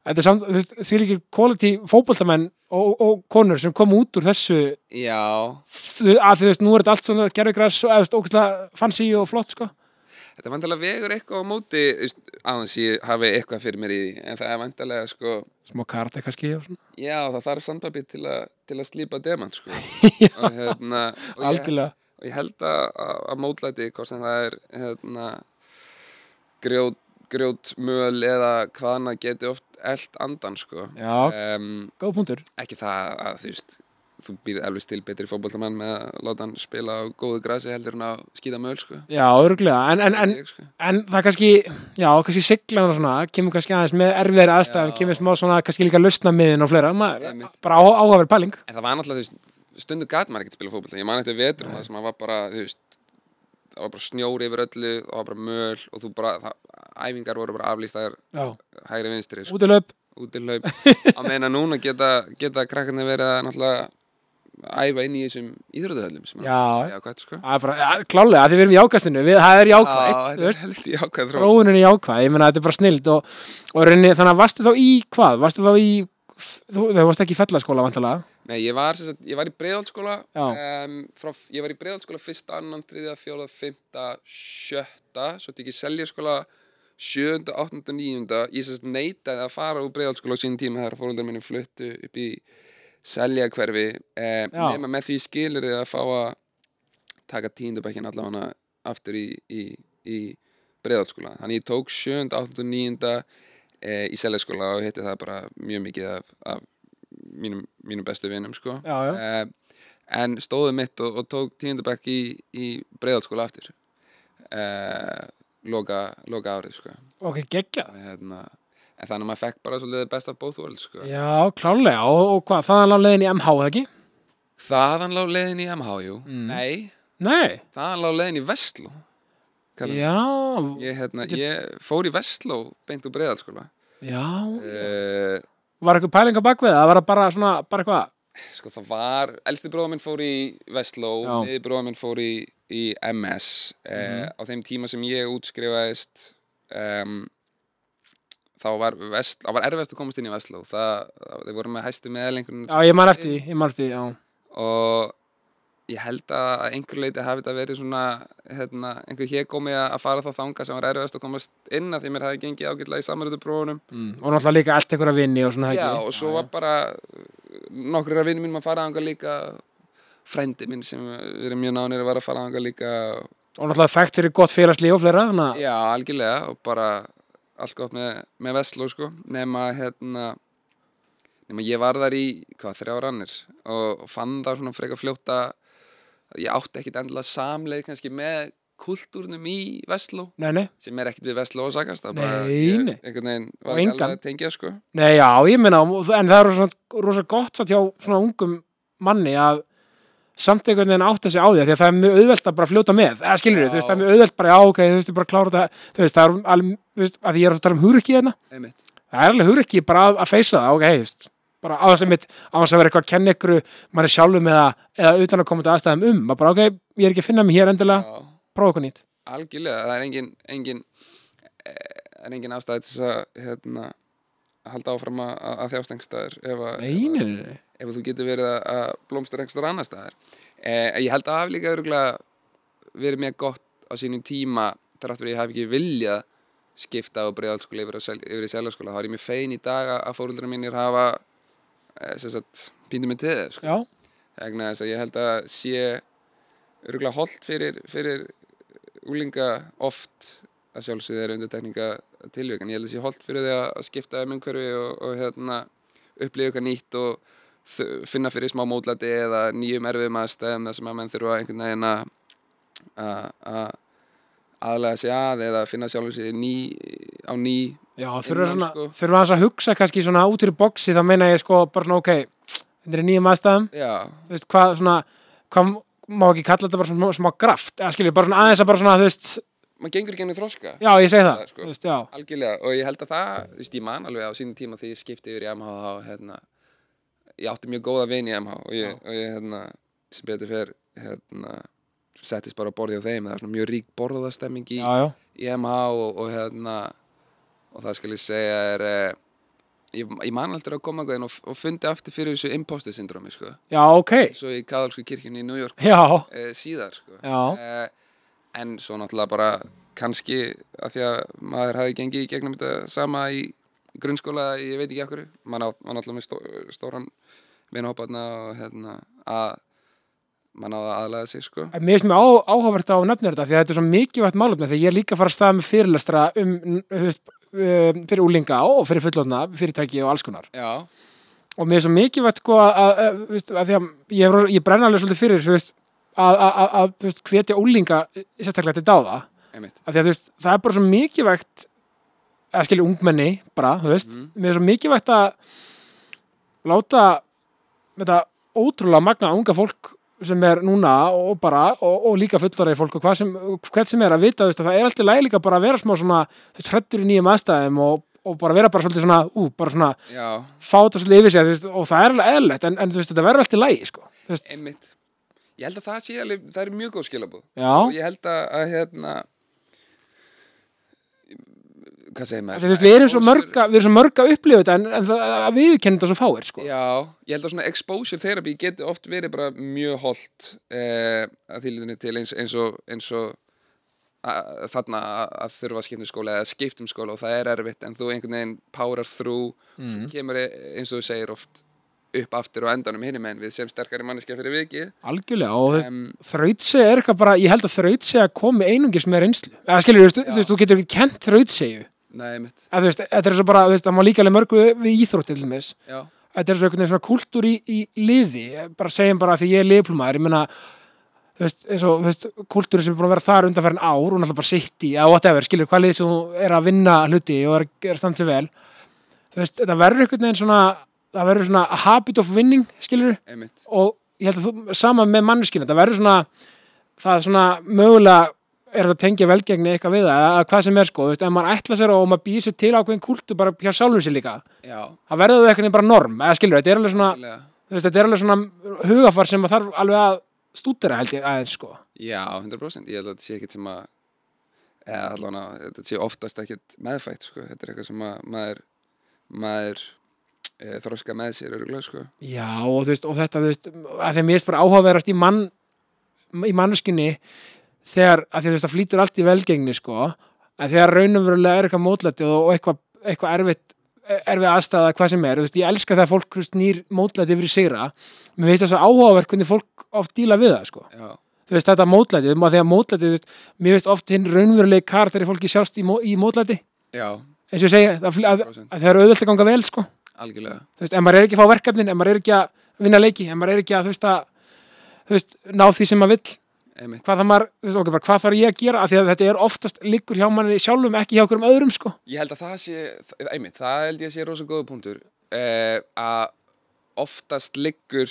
þetta er samt, þú veist, því líkir quality fótboltamenn og, og konur sem kom út úr þessu
já.
Að þú veist, nú er þetta allt svona gerðugræs og eða, þú veist, ógæslega fancy og flott, sko
Þetta er vantilega vegur eitthvað á móti aðeins ég hafi eitthvað fyrir mér í því en það er vantilega sko
smá karate kannski og svona.
Já það þarf sandpapir til, til að slípa demant sko. Og, hérna, og, ég, og ég held að, að, mótlæti hvort sem það er hérna, grjót, grjót möl eða hvað annað geti oft eld andan sko.
Já,
um,
góð punktur.
ekki það að þú veist þú býrð alveg til betri fótboltamann með að láta hann spila á góðu grasi heldur en að skýta möl sko.
Já, örgulega, en, en, en
sko.
En það kannski, já, kannski siglan og svona, kemur kannski aðeins með erfiðri aðstæðum,
Já.
kemur smá svona, kannski líka lausna miðin og fleira, maður, bara á, áhafur pæling.
En það var náttúrulega, þú veist, stundu gat maður ekkert spila fótbolta. Ég man eftir vetur það sem að var bara, þú veist, það var bara snjóri yfir öllu, það var bara möl og þú bara, það, æfingar voru bara æfa inn í þessum íþrótuhöllum sem sko.
er bara, ja, klálega, að þið verum í ákastinu, við, það er
Já,
jákvætt, þú
þetta er jákvæð,
ég meina, þetta er bara snild og, og reyni, þannig að varstu þá í hvað? Varstu þá í, þú, þú varst ekki í fellaskóla, vantalega?
Nei, ég var, sagt, ég var í breiðaldskóla,
Já.
um, ég var í breiðaldskóla fyrsta, annan, þriðja, fjóða, fymta, sjötta, svo tek ég seljaskóla sjönda, áttunda, níunda. Ég neitaði að fara úr breiðaldskóla á sínum tíma þegar fóröldar minni fluttu upp í seljahverfi, um,
Já.
nema með því skilur þið að fá að taka tíundabækinn allavega aftur í, í, í breiðaldskóla. Þannig ég tók sjönda, áttunda, níunda e, í seljaskóla og hitti það bara mjög mikið af, af mínum, mínum bestu vinum sko. Uh, en stóðu mitt og, og tók tíundabæk í, í breiðalskóla aftur uh, loka, loka árið sko.
ok, geggja.
Og, hérna, en þannig að maður fekk bara svolítið best af both worlds sko.
Já, klálega, og, og hvað, þaðan lág leiðin í MH, eða ekki?
þaðan lá leiðin í MH jú.
Mm.
nei,
Nei,
þaðan lá leiðin í Vestló Kallar-
já,
ég, hérna, ég fór í Vestló beint úr breiðalskóla
já,
uh,
var eitthvað pæling á bakvið, það var það bara svona, bara eitthvað,
Sko það var, elsti bróða minn fór í Vestló,
Já.
miði bróða minn fór í, í MS eh, á þeim tíma sem ég útskrifaðist um, þá var var erfiðast að komast inn í Vestló þeir voru með hæstu meðlengur
já, ég man eftir ég man eftir já.
og ég held að að einhver leiti hafi þetta verið svona hérna, einhver hégómi að að fara þá þanga sem var erfiðast að komast inn að því mér hefði gengið ágætlega í samarötu prófunum
Mm. Og náttúrulega líka allt einhverja vinni og svona
Já,
ekki.
og svo var bara nokkur af vinnum mínum að fara ánga líka frendi minn sem við erum mjög nánir að að fara ánga líka
Og náttúrulega þekkt fyrir gott félagslíf og fleira, að,
Já, algjörlega og bara allt gott með, með Vestló sko. Nema hérna nema ég var þar í, hvað, þrjár annir og, og fann það svona frekar fljótt að ég átti ekkit endilega samleið kannski með kultúrnum í Vestló sem er ekkit við Vestló að sagast það bara, ég, einhvern veginn var ekki alveg að tengja sko.
Nei, já, ég og- en það er rosa, rosa gott satt hjá svona ungum manni að samt einhvern veginn átta sig á því, því að það er mjög auðvelt að bara fljóta með, eða skilur þú það er mjög auðvelt bara, já, ok, þú veist, ég bara klára þetta, þú veist, það er alveg, þú veist, að ég er að tala um hugrekki hérna, það er alveg hugrekki bara að, að feysa það, ok, þú veist, bara á þess að mitt, á þess að vera eitthvað að kenna ykkur, mann er sjálfum eða, eða utan að koma til aðstæðum um, að bara, ok, ég er ekki að finna mig hér endilega, prófa eitthvað nýtt.
algjörlega, það eh, ef, þú getur verið að, blómstra einhverstaðar annar staðar eh, ég held að hafi líka örugglega verið mér gott á sínum tíma þrátt fyrir ég hafi ekki viljað skipta á breiðalskóla yfir, á sel- yfir í seljaskóla þá er ég mér fein í dag að- fóruldra mínir hafa eh, píndu mig til þess sko.
Já,
vegna þess að ég held að sé örgulega holdt fyrir, fyrir úlinga oft að sjálfsögðu er undirtekninga tilvík en ég held að sé holdt fyrir því að skipta um umhverfi og, og hérna, upplifa eitthvað nýtt og finna fyrir smá mótlati eða nýjum erfiðum aðstæðum þar sem að menn þurfa einhvern veginn að- að að aðlega sig að eða finna sjálfur sig ný, á ný
Já, þurfa
sko.
þurfa aðeins að hugsa kannski svona út fyrir boxi, þá meina ég sko bara svona, ok, þetta er nýjum aðstæðum,
já,
þú veist, hvað svona, hvað má ekki kalla þetta bara svona smá, graft, eða skiljið, bara svona aðeins að bara svona, þú veist,
maður gengur ekki ennum þroska
já, ég segi það,
Það, sko.
veist,
og ég held að það, þú veist, ég man alveg á sínum tíma þegar ég skipti yfir í MH þá, hérna, ég átti mjög góða vini í MH og ég, og ég hérna, sem betur fer hérna, settist bara á borði á þeim. Það er svona mjög rík borðastemming í,
já, já,
í MH og, og hérna og það skal ég segja er eh, ég, ég man alltaf að koma og, og fundi aftur fyrir þessu imposter syndromi sko.
já, ok,
svo í katholsku kirkjunni í New York eh, síðar sko. eh, en svo náttúrulega bara kannski að því að maður hafi gengið í gegnum þetta sama í grunnskóla, ég veit ekki af hverju. Maður náttúrulega með stó, stóran vinahóparna og hérna að maður náði að aðlæða sig sko.
Mér finnst mér á, áhugavert á nefnir þetta því að þetta er svo mikilvægt málefni þegar ég er líka að fara að staða með fyrirlestra um, veist, um, fyrir úlinga og fyrir fullotna, fyrirtæki og alls konar.
já,
Og mér er svo mikilvægt sko að, að, að, að því að ég, ég brenna alveg svolítið fyrir veist, að, hvetja úlinga sérstaklega til dáða. það er bara svo mikilvægt að skilja ungmenni bara, þú veist,
Mhm.
mér er svo mikilvægt að láta þetta ótrúlega magna unga fólk sem er núna og bara og, og líka fullorðið fólk og hvað sem, hvert sem er að vita veist, að það er alltaf læg líka bara að vera smá svona þú veist, hrættur í nýjum aðstæðum og, og bara vera bara svolítið svona, ú, bara svona
já,
fá þetta svolítið yfir sig þú veist, og það er alveg eðlilegt en, en þú veist, þetta verður alltaf lægi sko.
ég held að það sé alveg, það er mjög góð skilabúð
já,
og ég held að, að hérna hvað segir maður?
Veist, við erum svo mörga við erum svo mörga að upplifa þetta en, en það, að við kennum þetta svo fáir sko.
Já, ég held að svona exposure therapy geti oft verið bara mjög holdt eh, að þýliðinni til eins, eins og, eins og að, þarna að, að þurfa að skipta um skóla eða skipta um skóla og það er erfitt en þú einhvern veginn power through
mm.
kemur e- eins og þú segir oft upp aftur og endanum hinum en við sem sterkari manneskja fyrir vikið.
Algjörlega og
um,
þrautsegja er eitthvað bara, ég held að þrautsegja komi einungis með reynslu. Eða skilur, þú, veist, þú getur ekki kent þrautsegju
Nei, mitt,
að þú veist, þetta er svo bara, þú veist, það má líka alveg mörgu við íþrótt til dæmis,
já,
þetta er svo einhvern veginn svona kultúr í, í liði, bara segjum bara að því ég er liðplumæður, ég meina þú veist, eins og, þú veist, kultúri sem er búin að vera þar undanferðin ár og náttúrulega bara sitt í eða whatever, skilur, hvað lið sem þú er að vinna hluti og er, er að standa sig vel. Þú veist, þetta verður einhvern veginn svona það verður svona habit of winning, skilur.
Einmitt.
Og ég held að þú, sama með manneskinu, þetta verður svona það er svona mögulega er þetta að tengja velgengni eitthvað við það eða hvað sem er sko, þú veist, ef maður ætla sér og maður býr sér til ákveðin kultu bara hjá sjálfum sér líka
Já,
það verður eitthvað bara norm, eða skilur, þetta er alveg svona veist, þetta er alveg svona hugafar sem maður þarf alveg að stúdera held ég aðeins sko.
Já, 100% Ég held að þetta sé ekkert sem að eða allavega, þetta sé oftast ekkert meðfætt, sko, þetta er eitthvað sem að maður maður e, þroska með sér örgulega, sko.
Já, og veist, og þetta, þú veist, að þegar, að því þú veist, það flýtur allt í velgengni, sko að þegar raunumverulega er eitthvað mótlæti og, og eitthvað, eitthvað erfitt erfið aðstæða hvað sem er, þú veist, ég elska þegar fólk þú veist, nýr mótlæti yfir í sigra. Mér veist það svo áhugavert hvernig fólk oft díla við það, sko, veist, þetta mótlæti að mótlæti, þú veist, mér veist oft hinn raunverulegi kar þegar fólki sjást í, mó, í mótlæti.
Já,
eins og ég segja, það, að,
100%
að það er auðvöld að ganga vel, sko.
Algjörlega.
Þú veist, ef maður er ekki að fá verkefnin, ef maður er ekki að vinna leiki, ef maður er ekki að, að ná því sem maður vill. Hvað maður, þú veist, ok, bara hvað þarf ég að gera? Af því að þetta er oftast liggur hjá manni sjálfum ekki hjá okkur um öðrum, sko.
Ég held að það sé, einmitt, það held ég að sé rosa góða punktur. Eh, að oftast liggur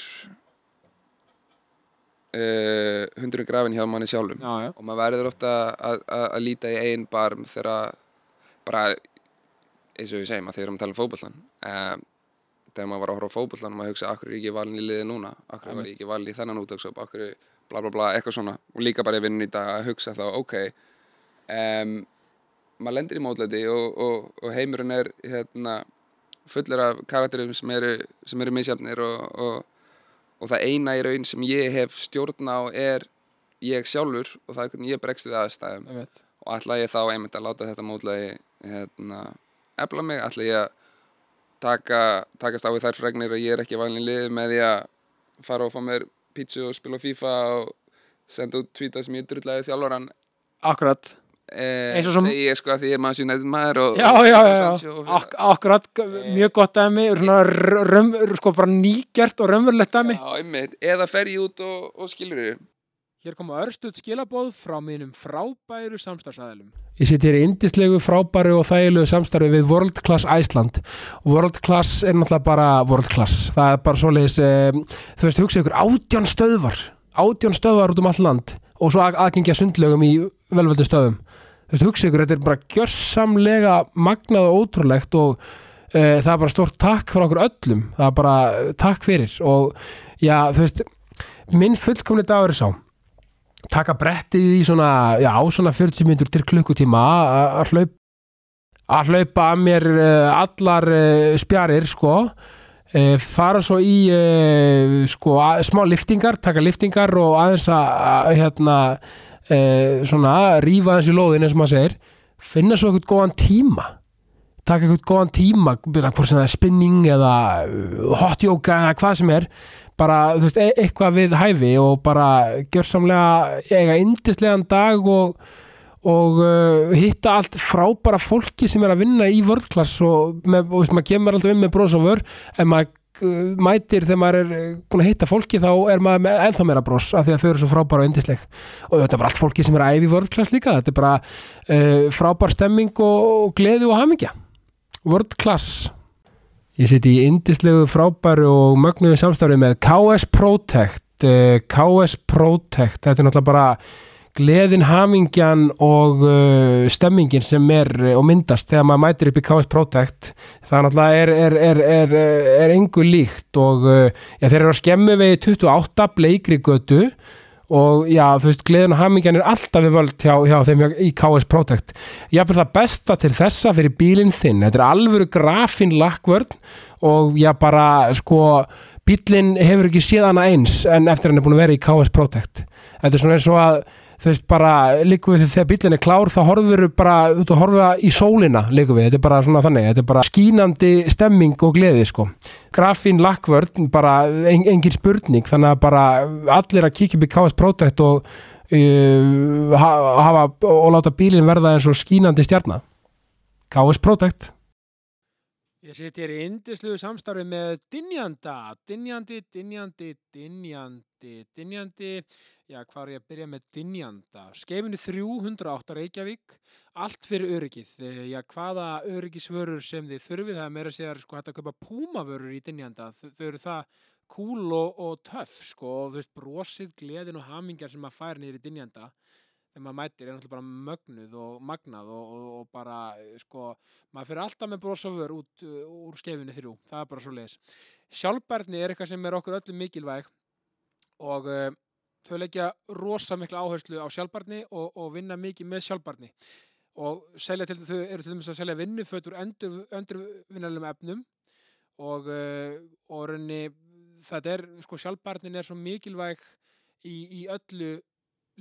eh, hundurinn grafin hjá manni sjálfum.
Já, já,
og maður verður ofta að, að, að líta í einn barm þegar bara eins og við segjum að þegar við erum að tala um fótbollan um, þegar maður var að horfa á fótbollan og maður hugsa akkur er ég ekki valin í liði núna? Akkur var ég ekki valin í þennan útöksop akkur bla bla bla eitthvað svona. Og líka bara í vinnun í dag að hugsa þá ok um, maður lendir í mótlæti og, og, og heimurinn er hérna fullur af karakterum sem eru, sem eru misjafnir og, og, og það eina í raun sem ég hef stjórn á er ég sjálfur og það er hvernig ég bregst við aðstæðum.
Ég
og ætla ég þá einmitt að láta þetta mótlægi hérna, efla mig, ætla ég að taka, takast á við þær fregnir og ég er ekki valin liði með því að fara og fá mér pítsu og spila FIFA og senda út tvíta sem ég drullaði þjálfaran
akkurat,
eh,
Eins og sem-
ég sko að því ég er manns United maður og,
já,
og
já, já,
Sancho
já.
og-
Ak akkurat, mjög gott dæmi svona sko bara nýgert og raunverulegt dæmi.
Já, einmitt, eða fer ég út og, og skilur þau
Hér koma örstuð skilabóð frá mínum frábæru samstarfsæðilum. Ég sitt hér í indislegu, frábæru og þægilegu samstarfi við World Class Iceland. World Class er náttúrulega bara World Class. Það er bara svoleiðis, e, þú veist, hugsa ykkur átján stöðvar, átján stöðvar út um all land og svo að, aðgengja sundlegum í velvöldu stöðum. Þú veist, hugsa ykkur, þetta er bara gjörsamlega magnað og ótrúlegt og e, það er bara stort takk frá okkur öllum. Það er bara eh, takk fyrir og já, þú veist, minn fullkomni dagur er sá taka brettið í svona, já, svona 40 minnur til klukkutíma að- að hlaup að hlaupa að mér uh, allar uh, spjarir sko. Uh, fara svo í sko, smá liftingar taka liftingar og aðeins að, hérna svona aðeins í lóðin eins og maður segir. Finna svo eitthvað góðan tíma taka eitthvað góðan tíma hvort sem það er spinning eða uh, hot yoga eða hvað sem er bara, veist, e eitthvað við hæfi og bara gjörsamlega eiga indislegan dag og, og uh, hitta allt frábæra fólki sem er að vinna í vörðklass og, með, og veist, maður kemur alltaf inn með bros og vör en maður uh, mætir þegar maður er uh, búin að hitta fólki þá er maður með ennþá meira bros af því að þau eru svo frábæra og indisleg og þetta er bara allt fólki sem er að æfi vörðklass líka þetta er bara uh, frábær stemming og, og gleði og hamingja vörðklass Ég siti í indislegu frábæru og mögnuðu samstarfi með KS Protect uh, KS Protect. Þetta er náttúrulega bara gleðin, hamingjan og uh, stemmingin sem er uh, og myndast þegar maður mætir upp í KS Protect. Það náttúrulega er, er, er, er, engu líkt og já, þeir eru að skemmu vegi 28 bleikri götu og já, þú veist, gleðin og hamingjan er alltaf við völd hjá, hjá þeim hjá- í KS Protect. Ég er það besta til þessa fyrir bílinn þinn, þetta er alvöru grafin lakkvörn og já bara sko, bílinn hefur ekki séð hana eins en eftir hann er búin að vera í KS Protect. Þetta er svona eins og að þú veist bara, líku við þegar bílinn er klár þá horfur bara, út að horfa í sólina líku við, þetta er bara svona þannig þetta er bara skínandi stemming og gleði sko. Grafín lakkvörn, bara en, engin spurning, þannig að bara allir að kíkja upp í KS Protect og uh, ha- hafa og láta bílinn verða eins og skínandi stjarnar KS Protect. Ég sit hér í indisluðu samstarfi með Dynjanda, Dynjandi, Dynjandi, Dynjandi, Dynjandi, já hvað er ég að byrja með? Dynjanda, skeifinu 308 Reykjavík, allt fyrir öryggið, Eh, já hvaða öryggisvörur sem þið þurfið, það er meira segja sko hægt að kaupa púmavörur í Dynjanda, þau, þau eru það cool og, og töff sko og þú veist brosið, gleðin og hamingjar sem maður fær niður í Dynjanda þegar maður mætir er náttúrulega bara mögnuð og magnað og, og, og bara eh, sko, maður fyrir alltaf með bros og vör út uh, úr skefinu þrjú, það er bara svo leiðis sjálfbærni er eitthvað sem er okkur öllum mikilvæg og uh, þau leggja rosa mikla áherslu á sjálfbærni og, og vinna mikið með sjálfbærni. Og selja til, þau eru til dæmis að selja vinnufötur endur, endurvinnarlegum efnum og, uh, og raunni, þetta er, sko sjálfbærnin er svo mikilvæg í, í öllu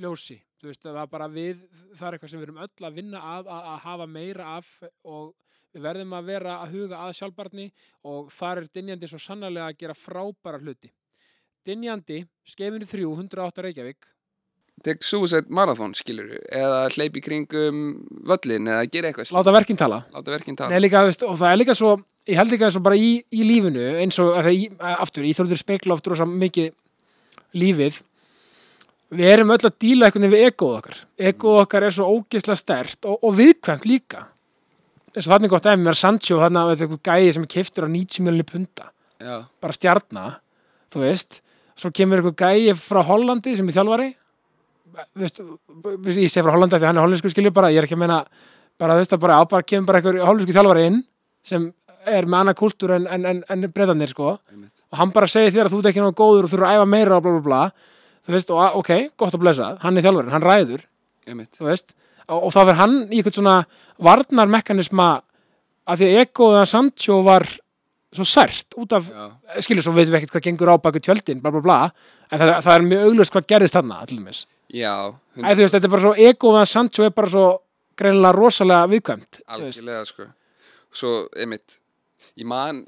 ljósi, þú veist, það er bara við það er eitthvað sem við erum öll að vinna að að, að hafa meira af og við verðum að vera að huga að sjálfbarni og þar er Dynjandi svo sannarlega að gera frábæra hluti Dynjandi, skefinu 3, 108 Reykjavík.
Tek suicide marathon skilur eða hleyp í kringum völlin eða gera eitthvað
láta verkinn tala.
Láta verkinn tala.
Nei, líka, veist, og það er líka svo ég held líka svo bara í, í lífinu eins og að það, í, aftur, íþróttur spekla oft rosa mikið lífið. Við erum öll að díla einhvern veginn við egoð okkar. Egoð okkar er svo ógeðslega stert og, og viðkvæmt líka. Eins og þannig gott ef mér er Sancho þannig að þetta er eitthvað gæði sem er keftur á 90 miljonir punta.
Já,
bara stjarna, þú veist svo kemur eitthvað gæði frá Hollandi sem er þjálfari veist, ég sé frá Hollandi af því hann er hollensku skilju bara, ég er ekki að meina bara þú veist að bara, á, bara kemur bara eitthvað hollensku þjálfari inn sem er með annað kultúr en, en, en, en breytanir sko
einmitt.
og hann bara segir þér að þú ert ekki náttúrulega góður og þú eru að æfa meira og bla bla bla þú veist, og ok, gott að blessa hann er þjálfarinn, hann ræður,
einmitt.
þú veist og, og þá verður hann í eitthvað svona varnarmekanisma að því að egoða Sancho var svo sært út af
Já,
skilur svo veitum við ekkert hvað gengur á baku tjöldin bla bla bla, en það, það er mjög auglust hvað gerðist þarna þú veist, þetta er bara svo egoða Sancho er bara svo greinilega rosalega viðkvæmt
algjörlega sko. Svo, einmitt ég man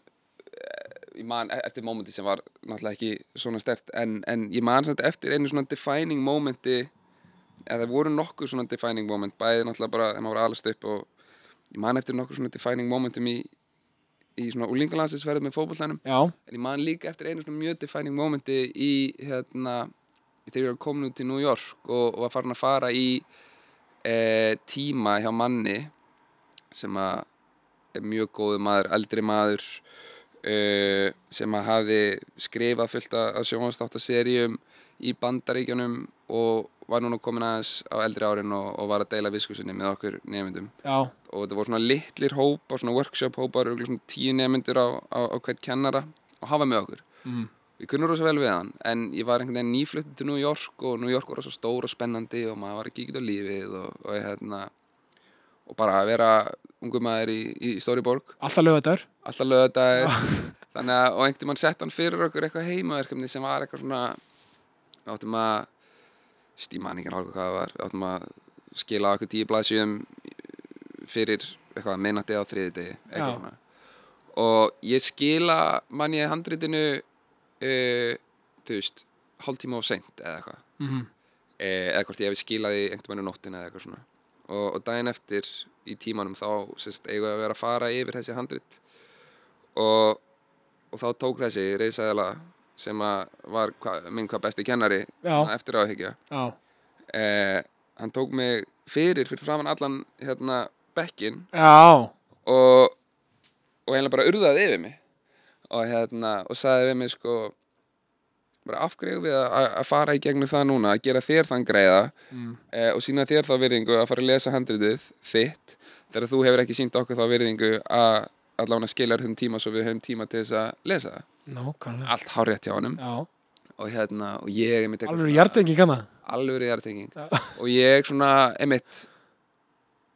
eh, ég man e- eftir momenti sem var náttúrulega ekki svona stert en, en ég man samt eftir einu svona defining momenti eða það voru nokkuð svona defining moment bæði náttúrulega bara þegar maður var alast upp og ég man eftir nokkuð svona defining momentum í í svona úlingalansisverð með fótbollanum
já,
en ég man líka eftir einu svona mjög defining momenti í hérna þegar ég var komin út til New York og, og var farin að fara í e, tíma hjá manni sem að er mjög góðu maður, eldri maður e, sem að hafi skrifað fullt af sjónvarstáttaseríum í bandaríkjunum og var núna komin aðeins á eldri árin og, og var að deila viskusinni með okkur nefndum og þetta voru svona litlir hópar, svona workshop hópar, örugglega svona tíu nefndur á, á, á hvert kennara og hafa með okkur.
mm.
Við kunnum rosa vel við hann, en ég var einhvern veginn nýfluttið til New York og New York var svo stór og spennandi og maður var að kíkja á lífið og, og, hérna, og bara að vera ungu maður í, í stóri borg,
alltaf lögðar
alltaf að og einhvern mann sett hann fyrir okkur eitthvað heimaverkefni sem var eitthvað svona, áttum að, stíman ekki alveg hvað það var, áttum að skila okkur tíu blaðsjöfum fyrir eitthvað minnati á þriði degi, eitthvað svona. Og ég skila manni handritinu, uh, þú veist, hálftíma of seint eða eitthvað.
mm
Eh, eða hvort ég hefði skilað í einhvern veginn nóttina eða eitthvað svona. Og, og daginn eftir í tímanum þá sérst, við að vera að fara yfir þessi handrit og, og þá tók þessi reyðsæðala sem var hva, minn hvað besti kennari eftir á að higgja
já,
eh, hann tók mig fyrir fyrir framann allan hérna bekkin og, og eiginlega bara urðaði yfir mig. Og hérna og sagði við mig sko bara af hverju eigum við að, fara í gegnum það núna að gera þér þann greiða?
Mm.
eh, og sína þér þá virðingu að fara að lesa handritið þitt. Þegar þú hefur ekki sínt okkur þá virðingu að allavega skilja þessum tíma svo við höfum tíma til þess að lesa
nákvæmlega.
Allt hárétt hjá honum.
Já,
og hérna og ég
alveg
svona-
hjartengi kanna
alveg hjartenging
Já.
og ég svona einmitt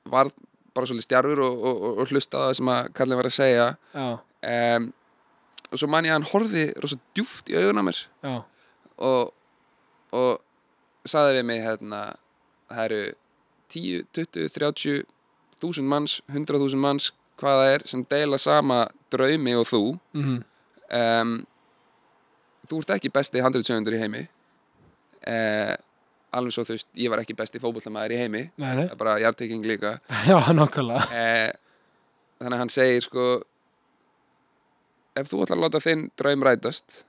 var bara svolítið stjarfur og, og, og, og hlusta á það sem að kallin var að segja. Um, og svo man ég að hann horfði rosa djúft í augun á mér. Og, og saði við mig hérna það eru 10, 20, 30 þúsund manns, 100.000 manns hvað það er sem deila sama draumi og þú
mm.
um, þú ert ekki besti handriðsöfundur í heimi. Uh, alveg svo þú veist ég var ekki besti fótbollamæður í heimi.
Nei, nei.
Það er bara hjarteking líka.
Já, nákvæmlega.
Uh, þannig að hann segir sko ef þú ætlar að láta þinn draum rætast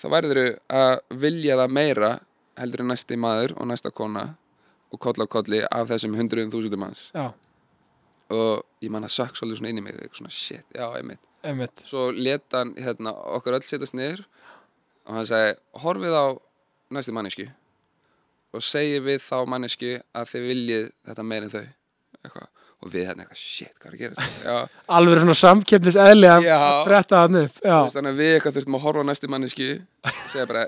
þá værið að vilja það meira heldur en næsti maður og næsta kona og koll á kolli af þessum hundruðum þúsundum manns.
Já,
og ég man að sökk svolítið svona inn í mig eitthvað svona shit, já, einmitt.
Einmitt.
Svo leta hann hérna, okkur öll setjast niður og hann segi horfið á næstu mannesku og segi við þá mannesku að þið viljið þetta meir en þau eitthvað. og við hérna eitthvað, shit, hvað er að gerast? Já,
alveg svona samkeppnis eðli að
Já.
spretta það upp já,
þú veist, þannig að við eitthvað þurftum að horfa á næstu mannesku og segja bara,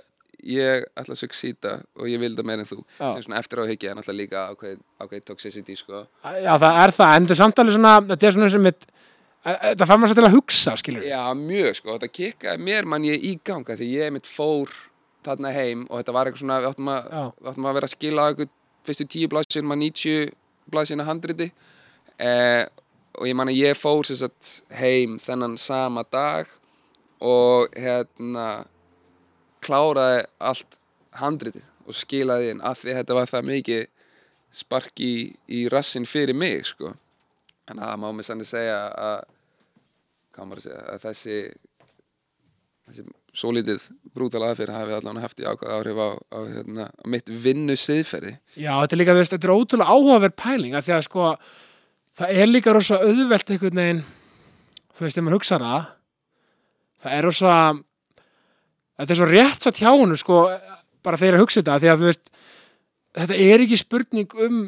ég ætla að succeeda og ég vil þetta meir en þú. Sem svona eftir á higgja er náttúrulega líka ákveð, ákveð toxicity sko.
já, það er það en þetta er samtalið svona, þetta er svona sem mitt þetta fann maður svo til að hugsa, skilur
Já, mjög sko, þetta kikkaði mér mann ég í ganga því ég mitt fór þarna heim og þetta var eitthvað svona, við áttum að, við áttum að vera að skila eitthvað fyrstu tíu blaðsinn maður 90 blaðsinn að handriti. Eh, og ég man að ég fór sagt heim þennan sama dag og hérna kláraði allt handritið og skilaði inn af því að þetta var það mikið spark í, í rassin fyrir mig sko. En það má mér sannig segja að segja, að þessi þessi svo lítið brútal aðfyrir hafi allan haft í ákvæða áhrif á, á, hérna, á mitt vinnu siðferði
Já, þetta er líka, veist, þetta er ótrúlega áhugaverð pæling af því að sko, það er líka rosa auðvelt einhvern veginn þú veist, ef maður hugsa það það er rosa þetta er svo rétt satt hjá húnu sko, bara þegar að hugsa þetta því að þú veist, þetta er ekki spurning um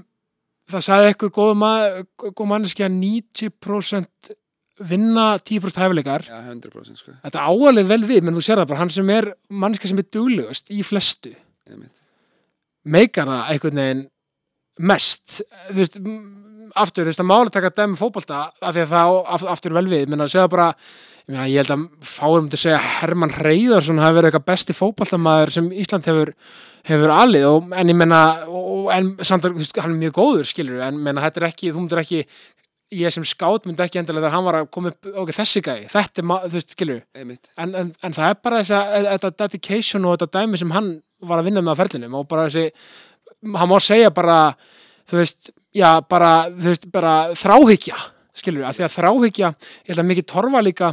það sagði ekkur góð, ma góð manneski að 90% vinna 10% hæfileikar.
100% sko,
þetta áalið vel við, menn þú sér það bara hann sem er manneski sem er duglegust í flestu. Meikar það einhvern veginn mest þú veist, aftur, þú veist, að mála taka dæmi fótbolta af því að það aftur vel við meina að segja bara, ég held að fáum til að segja að Hermann Reyðarsson hafi verið eitthvað besti fótboltamaður sem Ísland hefur hefur alið, og, en ég en samt að, hann er mjög góður skilur, en meina, þetta er ekki, þú myndir ekki ég sem skátt myndi ekki endilega þegar hann var að koma upp, ok, þessi gæi, þetta er, ma- þú veist, skilur en, en, en það er bara þess að dedication og þetta dæmi sem hann var að vinna með á ferlinum og bara þessi hann má segja bara þú veist, já, bara, þú veist, bara þráhyggja, skilur að því að þráhyggja ég held að mikið torfa líka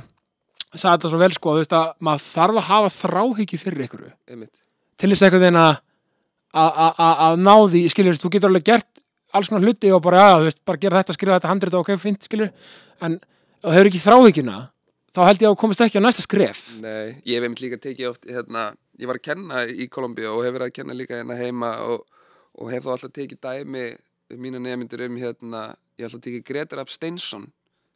sagði þetta svo vel sko, veist að maður þarf að hafa þráhyggju fyrir ykkur
einmitt.
Til þess að að- ná því, skilur, þú getur alveg gert alls konar hluti og bara, þú veist, bara gera þetta, skrifa þetta handrið og ok, fint, skilur, en þú hefur ekki þráhyggjuna, þá held ég að þú komist ekki á næsta skref.
Nei, ég hef einmitt líka tekið oft hérna, ég var að kenna í Kolumbíu og hef verið að kenna líka hérna heima og, og hef þá alltaf tekið dæmi mína nefndir um hérna ég hef alltaf tekið Gretar Rapp Steinsson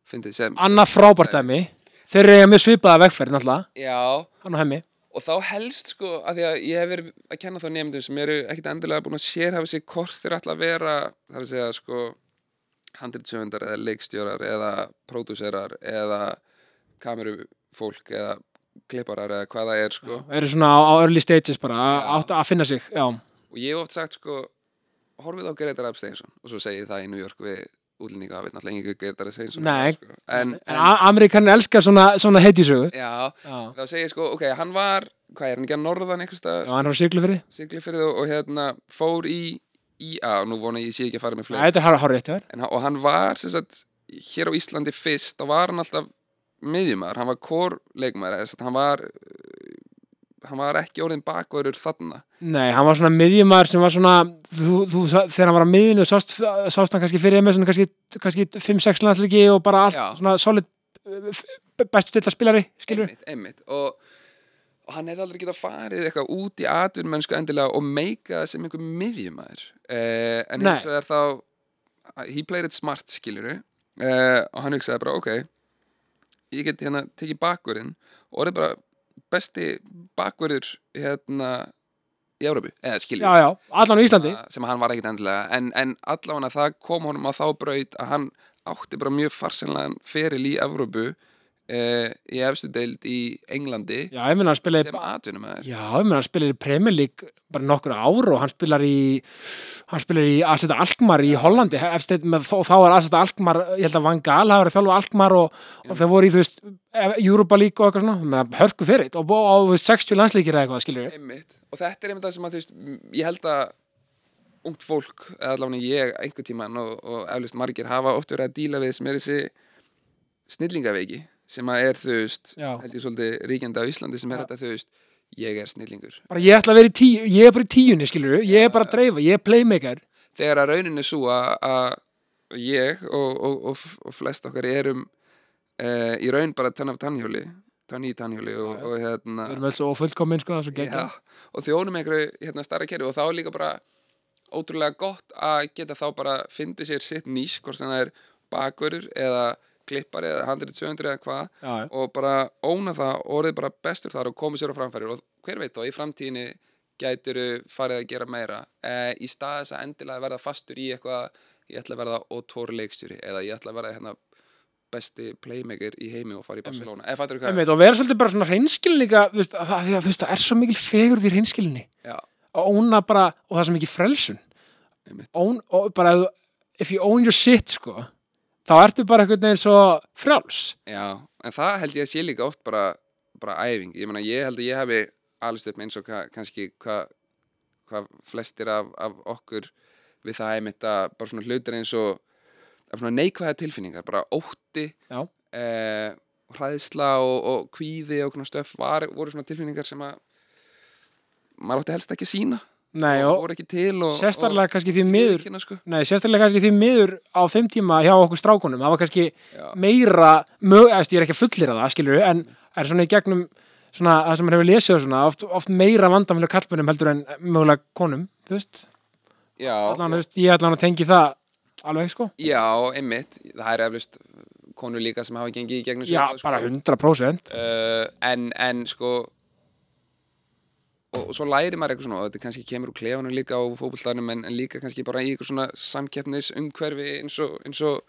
fyndið sem
Annað frábært dæmi, þeir eru eiga með svipaða vegferð, náttúrulega,
Já,
hann og hemmi.
og þá helst sko að því að ég hef verið að kenna þá nefndir sem eru ekkit endilega búin að sérhafa sig hvort þeir ætla að vera þar að segja sko handritsöfundar eða leikstjórar eða pródúserar eða kamerufólk eða klipparar eða hvað það er sko
Þeir eru svona á, á early stages bara, að, að finna sig, já.
og ég hef oft sagt sko horfið á Gretar Rapp Steinsson og svo segi ég það í New York við útlendinga að við náttúrulega ekki Gretar Rapp Steinsson
Nei.
sko. en,
En, Amerikanin elskar svona, svona heitjusögu.
já,
Já,
þá segi ég sko ok, hann var, hvað er hann ekki að norðan einhvers
já
staðar,
hann á Siglufyrði.
Siglufirði og, og hérna fór í IA og nú vona ég, sé ekki að fara með
Já,
fleiri
þetta er hár rétt, já.
en, hann- og hann var sem sagt hér á Íslandi fyrst, þá var hann alltaf miðjumar, hann var kórleikmar hann var hann var ekki orðin bakverður þarna.
Nei, hann var svona miðjumar sem var svona, þú, þú, þegar hann var á miðjunu, sást, sást hann kannski fyrir með svona kannski, kannski 5-6 landsliki og bara allt
Já.
svona solid f- bestu til að spilari, skilur
einmitt, einmitt. Og, og hann hefði aldrei getað farið eitthvað út í atvinnmennsku endilega og meika það sem einhver miðjumæður uh, en
Nei.
eins og er þá he played it smart skiluru uh, og hann hugsaði bara ok ég get hérna tekið bakverðin og orðið bara besti bakverður hérna í Európu, eða skilur
Já, já, allan á Íslandi.
Sem hann var ekkit endilega en, en allavega það kom honum á þá braut að hann átti bara mjög farsenlegan feril í Evrópu eh, í efstu deild í Englandi
Já, hann spilaði
sem atvinnumæður
Já, ég meina hann spilaði í Premier League bara nokkur ár og hann spilar í hann spilar í Aseta Alkmaar í Hollandi. Eftir, með, og þá var Aseta Alkmaar ég held að Van Gaal hafa verið þjálfa Alkmaar og, og þeir voru í þú veist Europa League og eitthvað svona, með hörku fyrir og, og, og, og 60 landsleikir eða eitthvað,
einmitt. og þetta er einmitt það sem að þú veist ég held að ungt fólk eða allavega ég einhver tíman og, og eflust margir hafa oft verið að díla við sem er þessi snillingaveiki sem að er þú veist held ég svolítið ríkjandi á Íslandi sem er þetta þú veist ég er snillingur.
Bara ég ætla að vera í tíu, ég er bara í tíunni, skilur ég er bara að dreifa, ég er playmaker.
Þegar að raunin er svo að ég og, og, og, og flest okkar erum uh, í raun bara tönn af tannhjóli tönn í tannhjóli og, hérna
við erum alls og fullkomin, sko, geggjað
og þjónum einhverju hérna starra kerfi og þá er líka bara ótrúlega gott að geta þá bara fyndi sér sitt nýs, hvort sem það er bakverður eða klippari eða handrið sögundur eða hvað og bara óna það og orðið bara bestur þar og komið sér á framfæri. Og hver veit þá, í framtíðinni gætur farið að gera meira. Eh, í stað þess að endilega verða fastur í eitthvað ég ætla að verða ótór leikstjóri eða ég ætla að verða hérna besti playmaker í heimi og fara í Barcelona. Eða fattur hvað?
Einmitt, og vera svolítið bara svona hreinskilin líka þú veist, að, það, því að, þú veist, það er svo mikil fegur því hreinskilinni.
Já,
að óna bara, og það er svo mikil frelsun. Own, og bara þú- if you own your shit sko þá ertu bara einhvern veginn svo frjáls.
Já, en það held ég að sé líka oft bara, bara æfing. Ég meina, ég held að ég hefi alveg upp með eins og hva, kannski hvað hva flestir af, af okkur við það einmitt að bara svona hlutir eins og neikvæða tilfinningar, bara ótti eh, hræðsla og, og kvíði og svona stöf var, voru svona tilfinningar sem að maður átti helst ekki að sína
Nei,
og voru ekki til og,
sérstaklega kannski því
og
miður
viðurkenna, sko.
Nei, sérstaklega kannski því miður á þeim tíma hjá okkur strákunum, það var kannski
Já.
meira, mög, ég er ekki að fullira það, skilur en er svona í gegnum svona, það sem maður hefur lesið svona, oft, oft meira vandamölu kallmennum heldur en mögulega konum, þú veist,
Já,
allan, þú veist, ég allan að tengi það alveg, sko,
já, einmitt það er eflust konur líka sem hafa gengið í gegnum
já,
svipað,
bara
sko.
100%
uh, en, en sko og, svo læri maður eitthvað svona og þetta kannski kemur úr klefanum líka á fótbolltanum en, en líka kannski bara í eitthvað svona samkeppnis umhverfi eins og, eins og